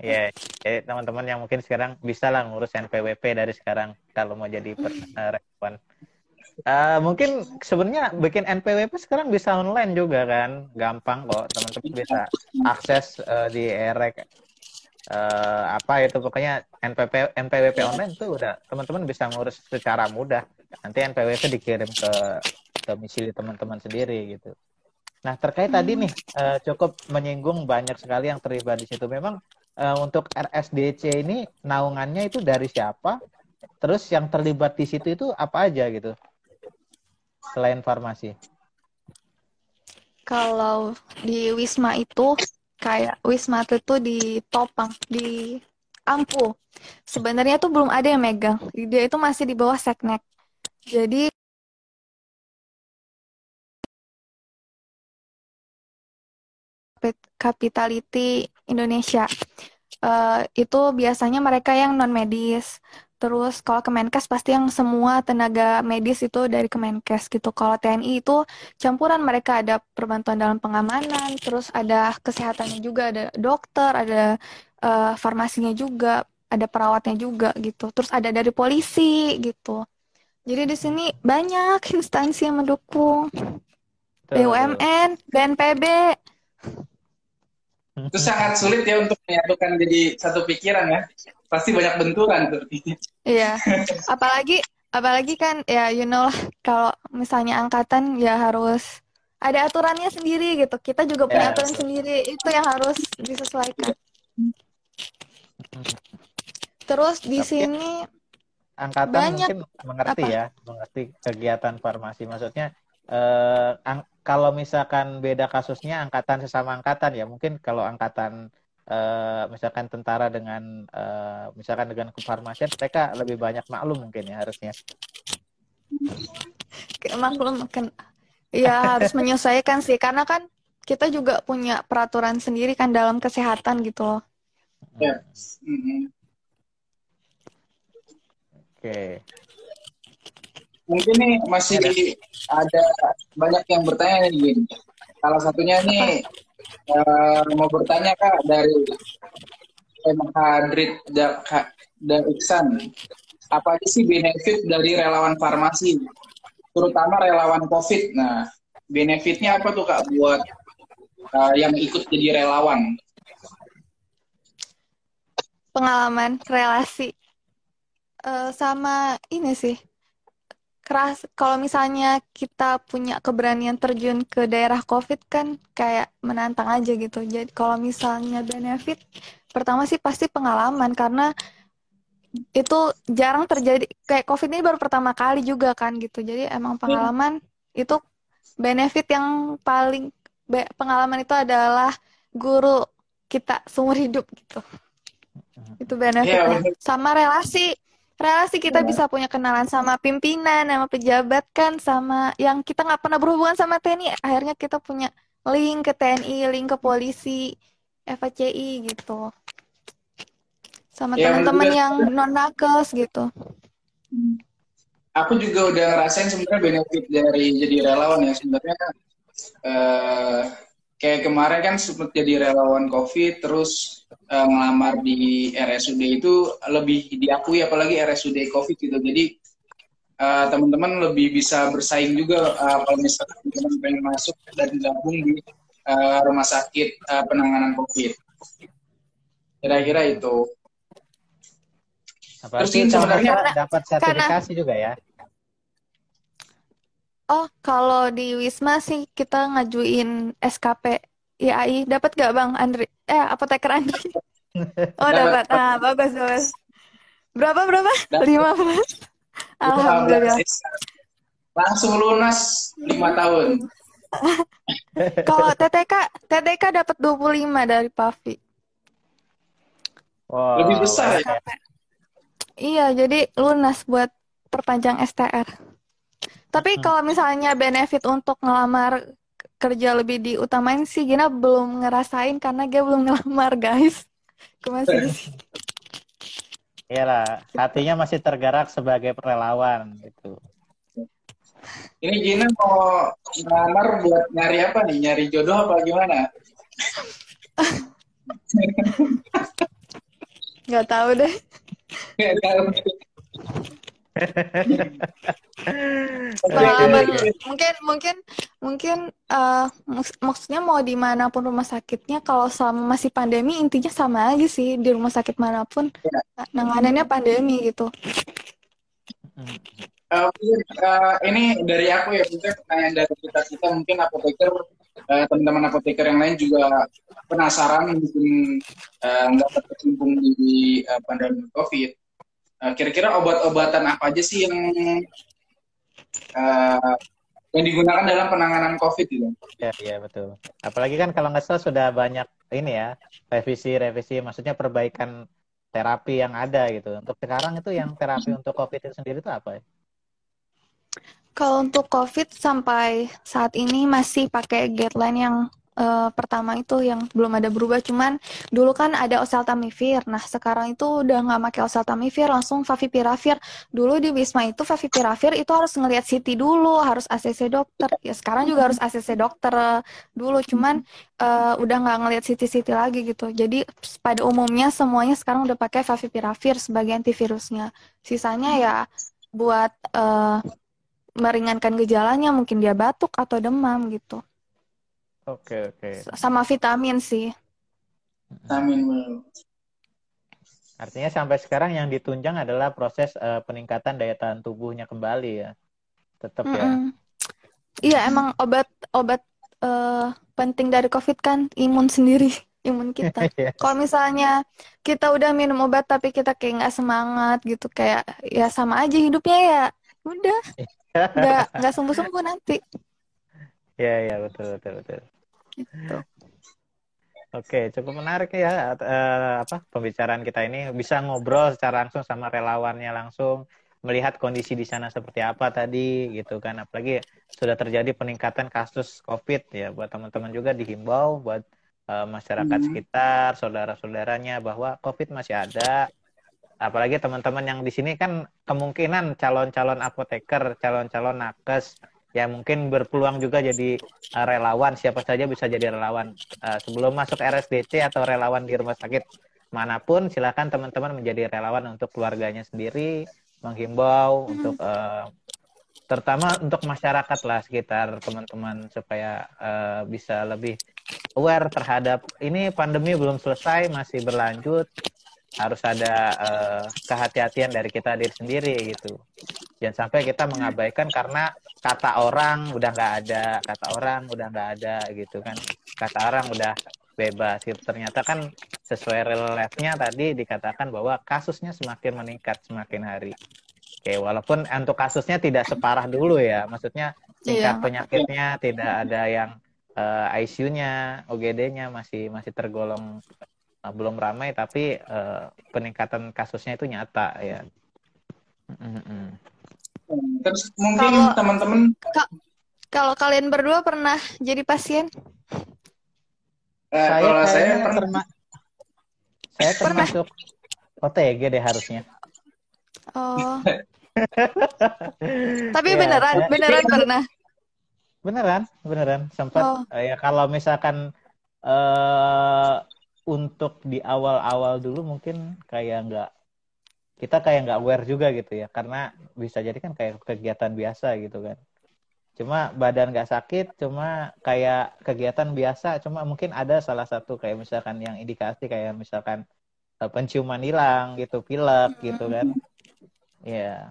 Ya, yeah, teman-teman yang mungkin sekarang bisa lah ngurus NPWP dari sekarang kalau mau jadi relawan. Uh, mungkin sebenarnya bikin NPWP sekarang bisa online juga kan, gampang kok teman-teman bisa akses uh, di EREK uh, apa itu pokoknya NPP NPWP online tuh udah teman-teman bisa ngurus secara mudah. Nanti NPWP dikirim ke domisili teman-teman sendiri gitu. Nah terkait tadi nih uh, cukup menyinggung banyak sekali yang terlibat di situ. Memang uh, untuk RSDC ini naungannya itu dari siapa? Terus yang terlibat di situ itu apa aja gitu? Selain farmasi. Kalau di Wisma itu kayak Wisma Atlet tuh di Topang, di Ampu. Sebenarnya tuh belum ada yang megang. Dia itu masih di bawah Seknek. Jadi Capitality Indonesia. Uh, itu biasanya mereka yang non medis. Terus kalau Kemenkes pasti yang semua tenaga medis itu dari Kemenkes gitu. Kalau TNI itu campuran mereka ada perbantuan dalam pengamanan, terus ada kesehatannya juga, ada dokter, ada uh, farmasinya juga, ada perawatnya juga gitu. Terus ada dari polisi gitu. Jadi di sini banyak instansi yang mendukung. BUMN, BNPB. Itu sangat sulit ya untuk menyatukan jadi satu pikiran ya pasti banyak benturan tuh. Iya. Apalagi apalagi kan ya you know lah kalau misalnya angkatan ya harus ada aturannya sendiri gitu. Kita juga punya yeah. aturan sendiri. Itu yang harus disesuaikan. Terus di Tapi sini angkatan banyak, mungkin mengerti apa? ya, mengerti kegiatan farmasi. Maksudnya eh, kalau misalkan beda kasusnya angkatan sesama angkatan ya, mungkin kalau angkatan uh, misalkan tentara dengan uh, misalkan dengan kefarmasian mereka lebih banyak maklum mungkin ya harusnya maklum mungkin ya harus menyesuaikan sih karena kan kita juga punya peraturan sendiri kan dalam kesehatan gitu loh yes. mm -hmm. oke okay. Mungkin nih masih ada banyak yang bertanya nih salah satunya nih uh, mau bertanya kak dari MH Hadrid dan Iksan. Apa aja sih benefit dari relawan farmasi? Terutama relawan COVID. Nah benefitnya apa tuh kak buat uh, yang ikut jadi relawan? Pengalaman relasi. Uh, sama ini sih keras. Kalau misalnya kita punya keberanian terjun ke daerah covid kan kayak menantang aja gitu. Jadi kalau misalnya benefit pertama sih pasti pengalaman. Karena itu jarang terjadi. Kayak covid ini baru pertama kali juga kan gitu. Jadi emang pengalaman hmm. itu benefit yang paling be, pengalaman itu adalah guru kita seumur hidup gitu. Itu benefitnya. Yeah, sama relasi relasi kita bisa punya kenalan sama pimpinan, sama pejabat kan, sama yang kita nggak pernah berhubungan sama TNI, akhirnya kita punya link ke TNI, link ke polisi, FACI gitu. Sama Ya, teman-teman yang non nakes gitu. Aku juga udah ngerasain sebenarnya benefit dari jadi relawan ya sebenarnya eh, kayak kemarin kan sempat jadi relawan COVID terus eh, ngelamar di RSUD itu lebih diakui apalagi RSUD COVID gitu. Jadi eh, teman-teman lebih bisa bersaing juga eh, kalau misalnya teman pengen masuk dan gabung di eh, rumah sakit eh, penanganan COVID. Kira-kira itu. Apalagi Terus ini sebenarnya- dapat sertifikasi juga ya. Oh, kalau di Wisma sih kita ngajuin SKP IAI. Dapat gak Bang Andri? Eh, apoteker Andri. Oh, dapat. Dapat. Ah, bagus, bagus. Berapa, berapa? Dapat. 15. Alhamdulillah. Langsung lunas 5 tahun. Kalau TTK, TTK dapat 25 dari Pavi. Wow. Lebih besar ya? Iya, jadi lunas buat perpanjang STR. Tapi Hmm. kalau misalnya benefit untuk ngelamar kerja lebih diutamain sih Gina belum ngerasain karena dia belum ngelamar, guys. Masih di sini. Iyalah, hatinya masih tergerak sebagai relawan gitu. Ini Gina mau ngelamar buat nyari apa nih? Nyari jodoh apa gimana? Nggak tahu deh. Tahu. Pengalaman mungkin mungkin mungkin eh, mak- maksudnya mau di mana pun rumah sakitnya kalau selama masih pandemi intinya sama aja sih di rumah sakit mana pun Ya. nanganannya pandemi gitu. Eh, eh, ini dari aku ya, mungkin pertanyaan dari kita kita mungkin apoteker, eh, teman-teman apoteker yang lain juga penasaran mungkin eh, nggak terkecimpung di eh, pandemi COVID. Eh, kira-kira obat-obatan apa aja sih yang eh, yang digunakan dalam penanganan COVID itu? Ya, iya betul. Apalagi kan kalau nggak salah sudah banyak ini ya revisi-revisi, maksudnya perbaikan terapi yang ada gitu. Untuk sekarang itu yang terapi untuk COVID itu sendiri itu apa ya? Kalau untuk COVID sampai saat ini masih pakai guideline yang eh, pertama itu yang belum ada berubah. Cuman dulu kan ada oseltamivir. Nah sekarang itu udah nggak pakai oseltamivir, langsung favipiravir. Dulu di Wisma itu favipiravir itu harus ngelihat CT dulu, harus ACC dokter. Ya sekarang juga harus ACC dokter eh, dulu. Cuman eh, udah nggak ngelihat CT-CT lagi gitu. Jadi pada umumnya semuanya sekarang udah pakai favipiravir sebagai antivirusnya. Sisanya ya buat eh, meringankan gejalanya mungkin dia batuk atau demam gitu Oke, oke. sama vitamin sih Amin. Artinya sampai sekarang yang ditunjang adalah proses eh, peningkatan daya tahan tubuhnya kembali ya. Tetap ya. Mm-mm. iya emang obat obat eh, penting dari covid kan imun sendiri imun kita Iya. kalau misalnya kita udah minum obat tapi kita kayak nggak semangat gitu kayak ya sama aja hidupnya ya udah nggak nggak sembuh sembuh nanti Iya, iya, betul, betul, betul. Gitu. Oke, cukup menarik ya eh, apa pembicaraan kita ini. Bisa ngobrol secara langsung sama relawannya langsung melihat kondisi di sana seperti apa tadi gitu kan. Apalagi sudah terjadi peningkatan kasus COVID ya buat teman-teman juga dihimbau buat eh, masyarakat Hmm. sekitar saudara-saudaranya bahwa COVID masih ada. Apalagi teman-teman yang di sini kan kemungkinan calon-calon apoteker calon-calon nakes ya mungkin berpeluang juga jadi uh, relawan. Siapa saja bisa jadi relawan. Uh, sebelum masuk RSDC atau relawan di rumah sakit mana pun silakan teman-teman menjadi relawan untuk keluarganya sendiri menghimbau untuk uh, terutama untuk masyarakat lah sekitar teman-teman supaya uh, bisa lebih aware terhadap ini pandemi belum selesai masih berlanjut harus ada uh, kehati-hatian dari kita diri sendiri gitu. Jangan sampai kita mengabaikan karena kata orang udah nggak ada kata orang udah nggak ada gitu kan. Kata orang udah bebas gitu. Ternyata kan sesuai real life-nya tadi dikatakan bahwa kasusnya semakin meningkat semakin hari. Oke walaupun untuk kasusnya tidak separah dulu ya. Maksudnya tingkat Iya. penyakitnya tidak ada yang eh, ICU-nya OGD-nya masih masih tergolong belum ramai tapi eh, peningkatan kasusnya itu nyata ya Mm-mm. Terus mungkin Kalau- teman-teman Kalau kalian berdua pernah jadi pasien? eh, saya kalau saya pernah saya termasuk OTG deh harusnya. Oh. Tapi Ya, beneran, saya- beneran pernah. Beneran, beneran sempat Oh. ya kalau misalkan eh untuk di awal-awal dulu mungkin kayak nggak kita kayak nggak aware juga gitu ya karena bisa jadi kan kayak kegiatan biasa gitu kan. Cuma badan nggak sakit, cuma kayak kegiatan biasa, cuma mungkin ada salah satu kayak misalkan yang indikasi kayak misalkan eh, penciuman hilang gitu, pilek gitu kan. Ya.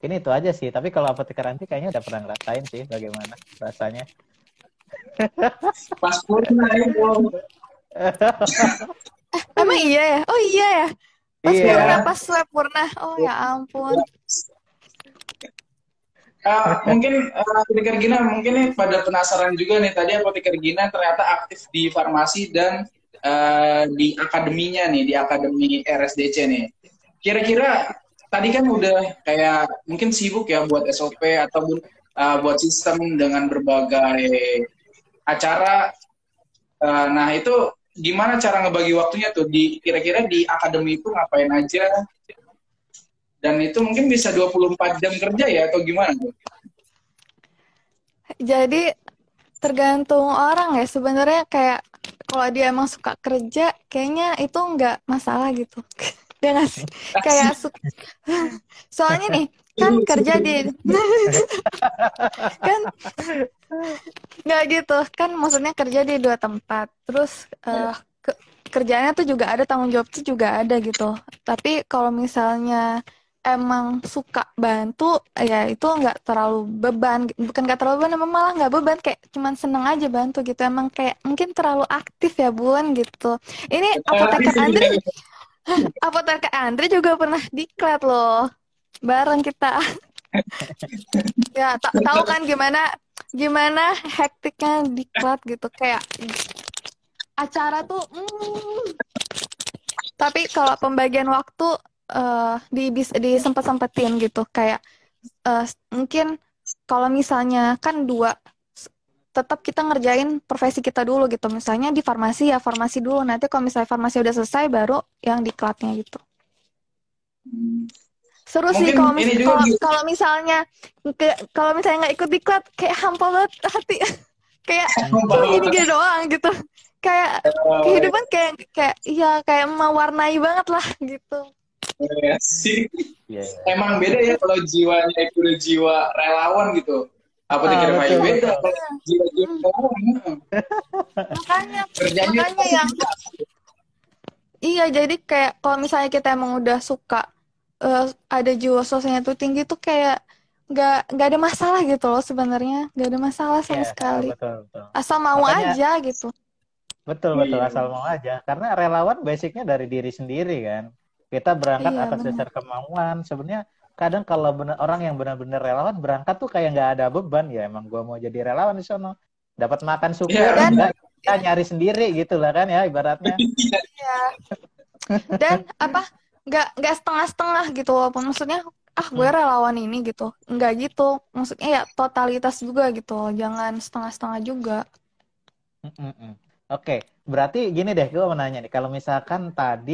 Ini itu aja sih, tapi kalau apoteker anti kayaknya udah pernah ngerasain sih bagaimana rasanya. pas pernah itu Emang iya ya? Oh iya ya. Pas Iya. purna, pas swab purna. Oh ya ampun. Eh, mungkin eh, apoteker Gina mungkin nih pada penasaran juga nih tadi apoteker Gina ternyata aktif di farmasi dan eh, di akademinya nih di akademi RSDC nih. Kira-kira tadi kan udah kayak mungkin sibuk ya buat SOP ataupun eh, buat sistem dengan berbagai acara. Eh, nah itu gimana cara ngebagi waktunya tuh di kira-kira di akademi itu ngapain aja? Dan itu mungkin bisa 24 jam kerja ya atau gimana? Jadi tergantung orang ya sebenarnya kayak kalau dia emang suka kerja kayaknya itu nggak masalah gitu. Dia nggak sih? Kayak su- soalnya nih kan kerja di kan nggak gitu. Kan maksudnya kerja di dua tempat. Terus eh, ke- kerjanya tuh juga ada tanggung jawab tuh juga ada gitu. Tapi kalau misalnya emang suka bantu ya itu nggak terlalu beban. Bukan nggak terlalu beban emang malah nggak beban. Kayak cuman seneng aja bantu gitu. Emang kayak mungkin terlalu aktif ya buan gitu. Ini apoteker Andri apoteker Andri juga pernah diklat loh bareng kita. Ya ta- tahu kan gimana gimana hektiknya diklat gitu kayak acara tuh mm. tapi kalau pembagian waktu eh di sempat sempetin gitu kayak eh, mungkin kalau misalnya kan dua tetap kita ngerjain profesi kita dulu gitu. Misalnya di farmasi ya farmasi dulu. Nanti kalau misalnya farmasi udah selesai baru yang diklatnya gitu seru sih Mungkin kalau ini mis- kalau kalau misalnya ke- kalau misalnya nggak ikut diklat kayak hampa banget hati kayak cuma gini-gini doang gitu kayak kehidupan kayak kayak iya kayak mewarnai banget lah gitu Ya sih. Iya. Emang beda ya kalau jiwanya itu udah jiwa relawan gitu. Apa Ah, dikira betul, beda kalau jiwa-jiwa relawan. hmm. makanya makanya yang iya jadi kayak kalau misalnya kita emang udah suka eh, ada jiwa sosialnya tuh tinggi tuh kayak nggak nggak ada masalah gitu loh sebenarnya nggak ada masalah sama Iya, sekali betul, betul. asal mau Makanya- aja gitu Betul, betul. Iya. Asal mau aja. Karena relawan basicnya dari diri sendiri kan. Kita berangkat Iya, atas dasar kemauan. Sebenarnya kadang kalau bener, orang yang benar-benar relawan berangkat tuh kayak nggak ada beban. Ya emang gua mau jadi relawan di sono. Dapat makan syukur, Iya. enggak, kita nyari sendiri gitu lah kan ya ibaratnya. Iya. Dan apa nggak nggak setengah-setengah gitu walaupun maksudnya ah gue relawan ini gitu nggak gitu maksudnya ya totalitas juga gitu jangan setengah-setengah juga Mm-mm. Oke, berarti gini deh, gue mau nanya nih, kalau misalkan tadi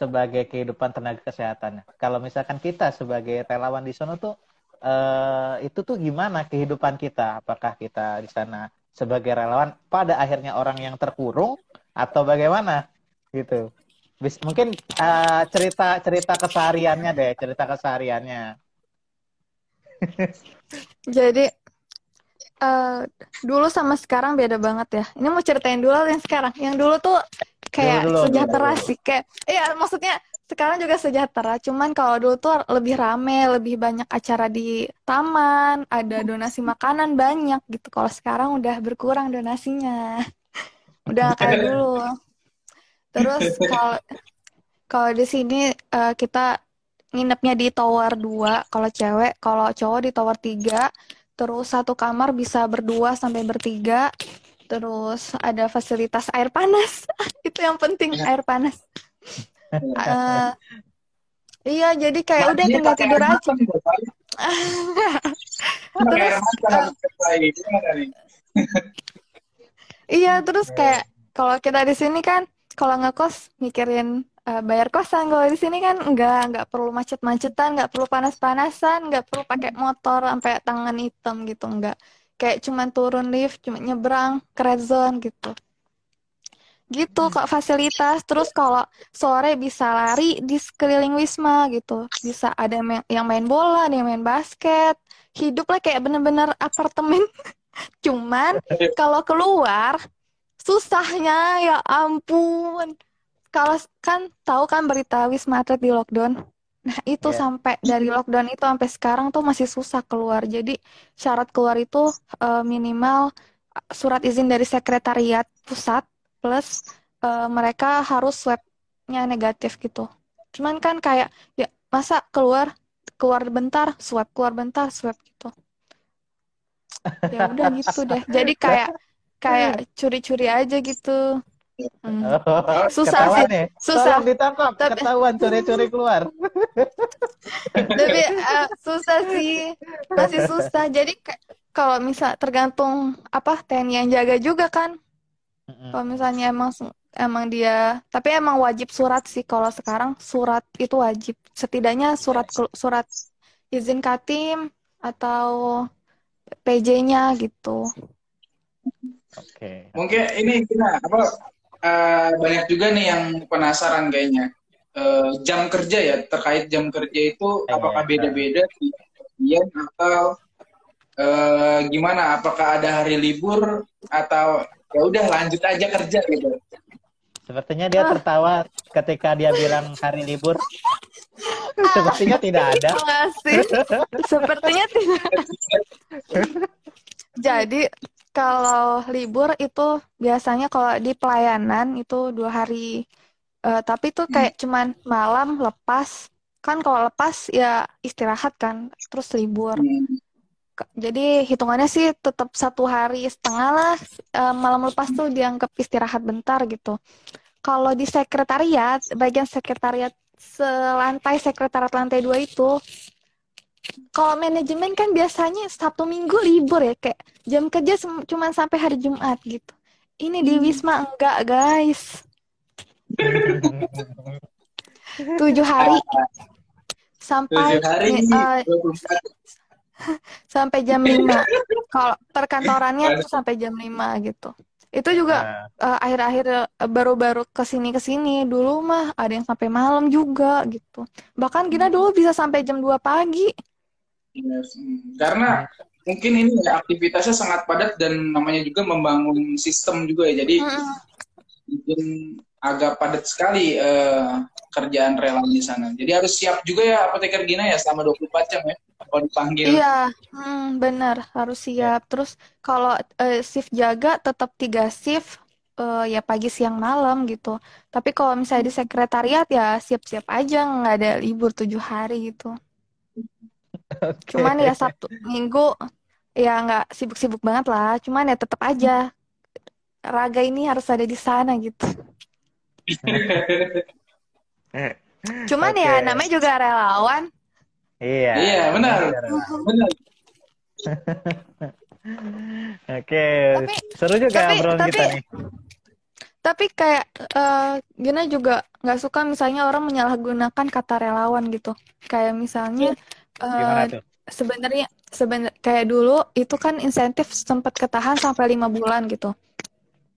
sebagai kehidupan tenaga kesehatan, kalau misalkan kita sebagai relawan di sana tuh, eh, itu tuh gimana kehidupan kita? Apakah kita di sana sebagai relawan pada akhirnya orang yang terkurung atau bagaimana? Gitu. Bis- mungkin eh, cerita cerita kesehariannya deh, cerita kesehariannya. jadi eh dulu sama sekarang beda banget ya. Ini mau ceritain dulu yang sekarang. Yang dulu tuh kayak Dulu, dulu, sejahtera dulu. sih kayak iya maksudnya sekarang juga sejahtera. Cuman kalau dulu tuh lebih rame lebih banyak acara di taman ada donasi makanan banyak gitu. Kalau sekarang udah berkurang donasinya. Udah kayak dulu terus kalau kalau di sini eh, kita nginepnya di tower 2 kalau cewek kalau cowok di tower 3 terus satu kamar bisa berdua sampai bertiga. Terus ada fasilitas air panas. Itu yang penting air panas. Eh, Iya, jadi kayak udah tinggal tidur aja. Terus, eh, iya, terus kayak kalau kita di sini kan, kalau ngekos mikirin eh, bayar kosan. Kalau di sini kan nggak nggak perlu macet-macetan, nggak perlu panas-panasan, nggak perlu pakai motor sampai tangan hitam gitu, nggak. Kayak cuman turun lift, cuma nyebrang ke red zone gitu. Gitu kok fasilitas. Terus kalau sore bisa lari di sekeliling Wisma gitu. Bisa ada yang main bola, ada yang main basket. Hidupnya kayak bener-bener apartemen. Cuman kalau keluar susahnya ya ampun. Kalau kan tahu kan berita Wisma Atlet di lockdown. Nah, itu Iya. sampai dari lockdown itu sampai sekarang tuh masih susah keluar. Jadi syarat keluar itu eh, minimal surat izin dari sekretariat pusat plus eh, mereka harus swabnya negatif gitu. Cuman kan kayak ya masa keluar keluar bentar swab keluar bentar swab gitu. Ya udah gitu deh. Jadi kayak kayak curi-curi aja gitu. Hmm. Susah ketahuan sih, ya. susah. Tolong ditangkap, Tapi- ketahuan curi-curi keluar. Tapi eh, susah sih, masih susah. Jadi kalau misal tergantung apa TNI yang jaga juga kan. Kalau misalnya emang emang dia, tapi emang wajib surat sih. Kalau sekarang surat itu wajib. Setidaknya surat surat izin Katim atau PJ-nya gitu. Oke. Mungkin ini kita apa eh, banyak juga nih yang penasaran kayaknya. Eh, jam kerja ya terkait jam kerja itu Iya, apakah iya. beda-beda di bagian atau eh, gimana? Apakah ada hari libur atau ya udah lanjut aja kerja gitu? Sepertinya dia Ah. tertawa ketika dia bilang hari libur. Sepertinya tidak ada. Terima kasih. Sepertinya tidak. Jadi kalau libur itu biasanya kalau di pelayanan itu dua hari. Eh, tapi itu kayak cuman malam lepas. Kan kalau lepas ya istirahat kan, terus libur. Hmm. Jadi hitungannya sih tetap satu hari setengah lah. Eh, malam lepas tuh dianggap istirahat bentar gitu. Kalau di sekretariat, bagian sekretariat selantai sekretariat lantai dua itu, kalau manajemen kan biasanya Sabtu Minggu libur ya, kayak jam kerja cuma sampai hari Jumat gitu. Ini di Wisma enggak, guys. Tujuh hari sampai Tujuh hari 24 sampai jam 5. Kalau perkantorannya tuh sampai jam 5 gitu. Itu juga Nah, eh, akhir-akhir eh, baru-baru ke sini ke sini dulu mah ada yang sampai malam juga gitu. Bahkan Gina dulu bisa sampai jam 2 pagi. Yes, hmm. Karena mungkin ini ya aktivitasnya sangat padat dan namanya juga membangun sistem juga ya. Jadi Mm-mm. mungkin agak padat sekali eh, kerjaan relawan di sana. Jadi harus siap juga ya apoteker Gina ya selama 24 jam ya kalau dipanggil. Iya, hmm, benar harus siap. Terus kalau eh, shift jaga tetap tiga shift eh, ya pagi siang malam gitu. Tapi kalau misalnya di sekretariat ya siap-siap aja nggak ada libur tujuh hari gitu. oke. Cuman ya Sabtu Minggu ya nggak sibuk-sibuk banget lah. Cuman ya tetap aja raga ini harus ada di sana gitu. Cuman ya Oke. namanya juga relawan. Iya. Iya, benar. Benar. Oke, Tapi- seru juga tapi- obrolan kita tapi- nih. Tapi kayak eh, Gina juga nggak suka misalnya orang menyalahgunakan kata relawan gitu. Kayak misalnya eh, tuh? sebenarnya sebenar kayak dulu itu kan insentif sempat ketahan sampai lima bulan gitu.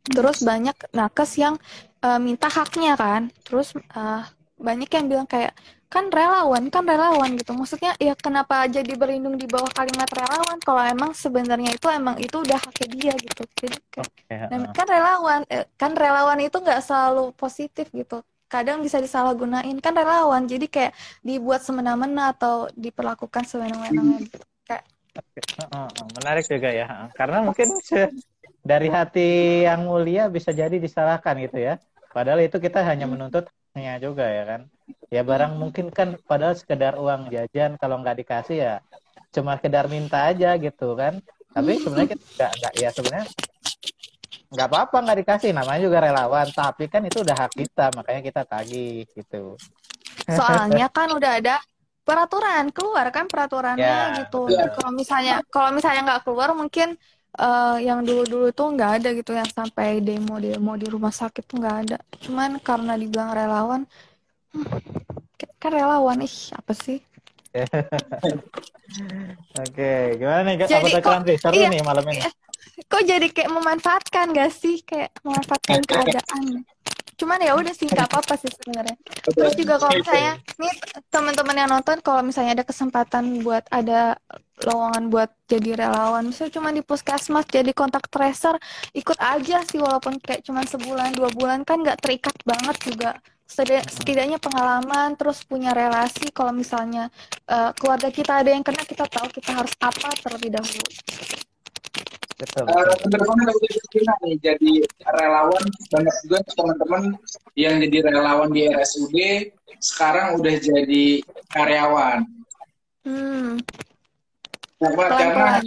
Terus banyak nakes yang eh, minta haknya kan. Terus eh, banyak yang bilang kayak kan relawan, kan relawan gitu. Maksudnya ya kenapa jadi berlindung di bawah kalimat relawan kalau emang sebenarnya itu emang itu udah haknya dia gitu. Jadi kayak Oke, Nah, kan relawan, eh, kan relawan itu nggak selalu positif gitu. Kadang bisa disalahgunain. Kan relawan, jadi kayak dibuat semena-mena atau diperlakukan semena-mena gitu. Kayak, Heeh, menarik juga ya. Karena mungkin dari hati yang mulia bisa jadi disalahkan gitu ya. Padahal itu kita hanya menuntut haknya juga ya kan. Ya barang mungkin kan padahal sekedar uang jajan kalau nggak dikasih ya cuma sekedar minta aja gitu kan. Tapi sebenarnya kita nggak nggak ya sebenarnya nggak apa-apa nggak dikasih namanya juga relawan tapi kan itu udah hak kita makanya kita tagih gitu Soalnya kan udah ada peraturan keluar kan peraturannya Ya, gitu. betul. Kalau misalnya kalau misalnya nggak keluar mungkin eh, yang dulu-dulu tuh nggak ada gitu yang sampai demo-demo di rumah sakit tuh nggak ada. Cuman karena dibilang relawan, hmm, kan relawan ih apa sih? Oke, gimana nih Jadi apoteker kok- Andri? Seru iya. nih malam ini. Kok jadi kayak memanfaatkan gak sih kayak memanfaatkan keadaan? Cuman ya udah sih nggak apa-apa sih sebenarnya. Terus juga kalau misalnya nih teman-teman yang nonton kalau misalnya ada kesempatan buat ada lowongan buat jadi relawan, misalnya cuma di puskesmas jadi kontak tracer, ikut aja sih walaupun kayak cuma sebulan dua bulan kan nggak terikat banget juga. Setidaknya, pengalaman terus punya relasi kalau misalnya eh, keluarga kita ada yang kena kita tahu kita harus apa terlebih dahulu. Betul. Eh, aku jadi Cina nih jadi relawan banyak juga teman-teman yang jadi relawan di RSUD sekarang udah jadi karyawan Hmm, karena pelan-pelan.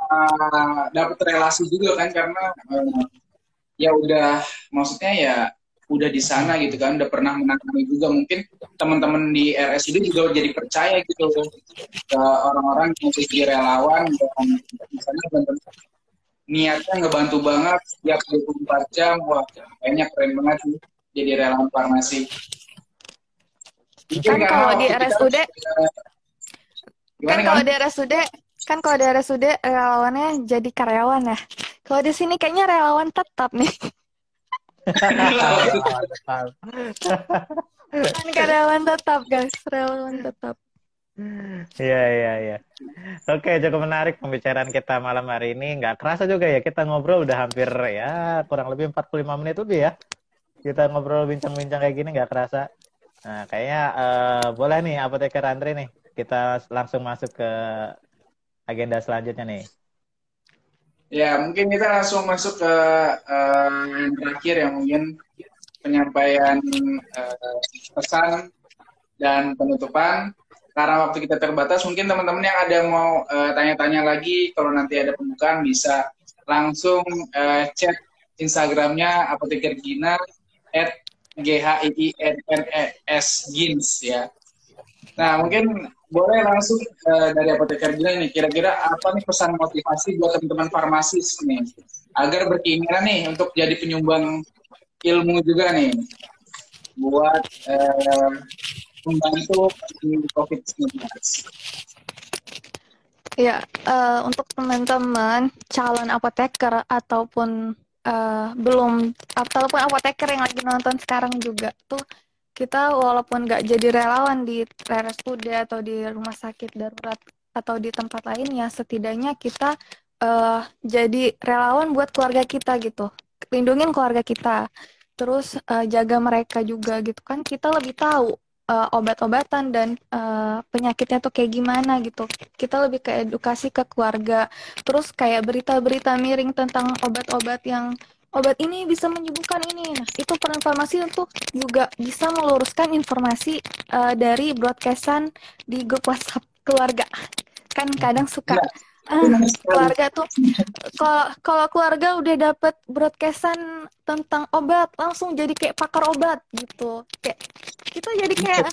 uh, dapat relasi juga kan karena uh, ya udah maksudnya ya udah di sana gitu kan udah pernah menangani juga mungkin teman-teman di RSUD juga jadi percaya gitu ke orang-orang yang jadi relawan dan misalnya niatnya ngebantu banget setiap 24 jam wah kayaknya keren banget sih jadi relawan farmasi Kan karena kalau di RSUD kan kalau kan? di RSUD kan kalau di RSUD relawannya jadi karyawan ya. Kalau di sini kayaknya relawan tetap nih. Kan karyawan tetap guys, relawan tetap. Iya, iya, iya. Oke, cukup menarik pembicaraan kita malam hari ini. Nggak kerasa juga ya, kita ngobrol udah hampir ya kurang lebih 45 menit lebih ya. Kita ngobrol bincang-bincang kayak gini nggak kerasa. Nah, kayaknya eh, boleh nih Apoteker Andre nih. Kita langsung masuk ke agenda selanjutnya nih. Ya, mungkin kita langsung masuk ke eh, yang terakhir yang mungkin penyampaian eh, pesan dan penutupan. Karena waktu kita terbatas, mungkin teman-teman yang ada mau eh, tanya-tanya lagi, kalau nanti ada pembukaan bisa langsung eh, chat Instagramnya Apoteker Gina at g h i i n n e s gins ya. Nah, mungkin boleh langsung eh, dari apoteker Gina ini kira-kira apa nih pesan motivasi buat teman-teman farmasis nih agar berkeinginan nih untuk jadi penyumbang ilmu juga nih buat eh, membantu pandemi COVID-19. Ya, eh, untuk teman-teman calon apoteker ataupun eh, belum ataupun apoteker yang lagi nonton sekarang juga tuh kita walaupun nggak jadi relawan di RSUD atau di rumah sakit darurat atau di tempat lainnya, setidaknya kita eh, jadi relawan buat keluarga kita gitu, lindungin keluarga kita, terus eh, jaga mereka juga gitu kan. Kita lebih tahu eh, obat-obatan dan eh, penyakitnya tuh kayak gimana gitu. Kita lebih ke edukasi ke keluarga. Terus kayak berita-berita miring tentang obat-obat yang obat ini bisa menyembuhkan ini. Nah itu peran farmasi untuk juga bisa meluruskan informasi eh, dari broadcastan di grup WhatsApp keluarga. Kan kadang suka ah, keluarga tuh kalau kalau keluarga udah dapet broadcastan tentang obat langsung jadi kayak pakar obat gitu. Kayak kita jadi kayak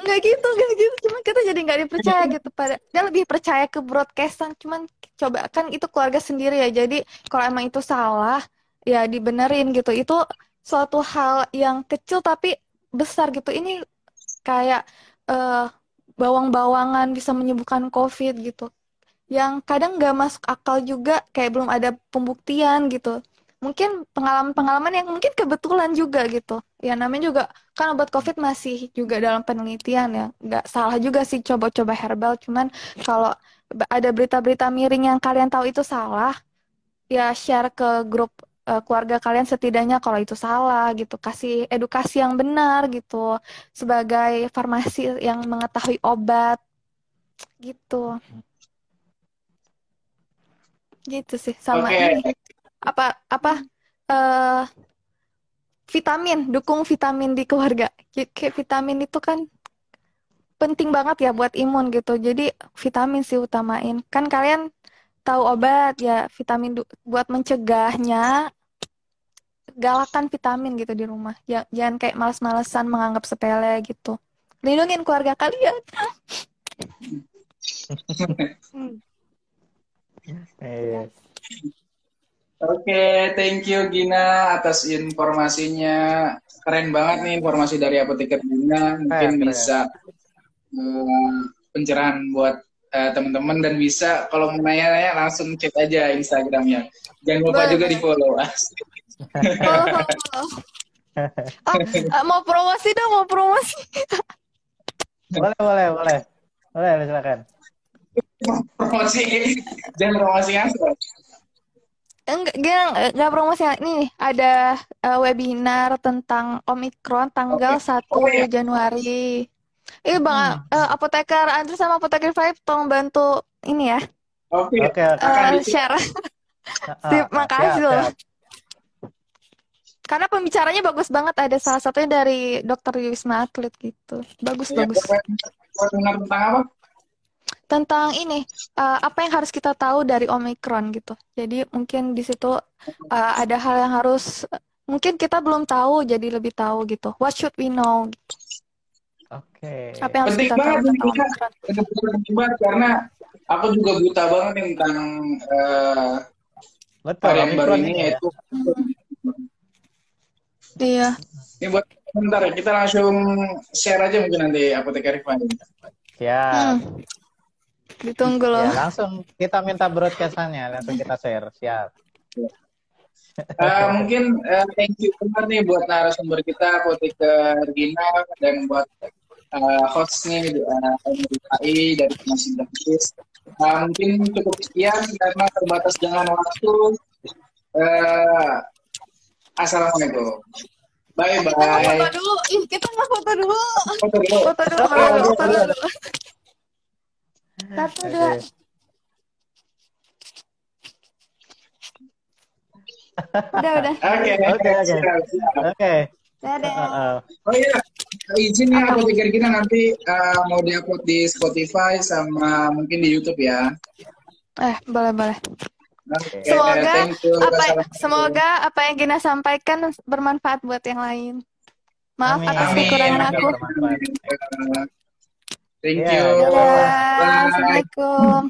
nggak gitu nggak gitu. Cuman kita jadi nggak dipercaya gitu. Pada dia lebih percaya ke broadcastan. Cuman coba kan itu keluarga sendiri ya. Jadi kalau emang itu salah ya dibenerin gitu. Itu suatu hal yang kecil tapi besar gitu. Ini kayak eh, bawang-bawangan bisa menyembuhkan COVID gitu yang kadang nggak masuk akal juga kayak belum ada pembuktian gitu. Mungkin pengalaman-pengalaman yang mungkin kebetulan juga gitu. Ya namanya juga kan obat covid masih juga dalam penelitian ya. Nggak salah juga sih coba-coba herbal cuman kalau ada berita-berita miring yang kalian tahu itu salah ya share ke grup eh, keluarga kalian setidaknya kalau itu salah gitu. Kasih edukasi yang benar gitu sebagai farmasi yang mengetahui obat gitu gitu sih sama Oke. ini. Apa apa eh vitamin dukung vitamin di keluarga. Kayak vitamin itu kan penting banget ya buat imun gitu. Jadi vitamin sih utamain. Kan kalian tahu obat ya vitamin buat mencegahnya galakan vitamin gitu di rumah. Ya- jangan kayak males-malesan menganggap sepele gitu. Lindungin keluarga kalian. Oke, thank you Gina atas informasinya. Keren banget nih informasi dari apoteker Gina. Mungkin Keren, keren. bisa eh, pencerahan buat eh, teman-teman dan bisa kalau mau nanya-nanya langsung chat aja Instagramnya. Jangan lupa Boleh, juga di follow. Ah, ah, mau promosi dong, mau promosi. Boleh, boleh, boleh. Boleh, silakan. Promosi, jangan promosi asal. Enggak, enggak, enggak promosi. Ini nih, ada eh, webinar tentang Omikron tanggal 1 Oh, iya. Januari. Ini Bang, eh, apoteker Andrew sama apoteker Five tolong bantu ini ya, Oke, akan eh, di- share. Ah, Sip, ah, makasih siap, loh. siap. Karena pembicaranya bagus banget. Ada salah satunya dari Dokter Wisma Atlet gitu. Bagus, Ya, bagus. webinar tentang apa? Tentang ini, eh, apa yang harus kita tahu dari Omikron gitu. Jadi mungkin di situ eh, ada hal yang harus, mungkin kita belum tahu, jadi lebih tahu gitu. What should we know? Gitu. Oke. Apa yang harus Penting kita tahu banget tentang penting banget karena aku juga buta banget nih tentang eh, Betul, varian baru ini ya. yaitu Iya. ini buat sebentar ya kita langsung share aja mungkin nanti apoteker Rifan. Siap. Hmm. Ditunggu loh. Ya, langsung kita minta broadcast-nya, langsung kita share. Siap. Eh, mungkin eh, thank you banget nih buat narasumber kita apoteker Gina dan buat eh, host nih uh, AI dari Masih Gratis. Eh, mungkin cukup sekian karena terbatas dengan waktu. Eh, Assalamualaikum. Bye Kita bye. foto dulu. Ih, kita mau foto dulu. Foto dulu. Foto dulu. Oke, foto oke, dulu. Oke. Satu, Oke. dua. Udah, udah. Oke. Oke, oke. Oke. Dadah. Heeh. Oh iya, izin ya apoteker kita nanti eh, mau diupload di Spotify sama mungkin di YouTube ya. Eh, boleh, boleh. Oke, Semoga you. apa semoga apa yang Gina sampaikan bermanfaat buat yang lain. Maaf Amin. atas Amin. kekurangan Amin. aku. Bermanfaat. Thank Iya, you. Dadah. Bye. Assalamualaikum.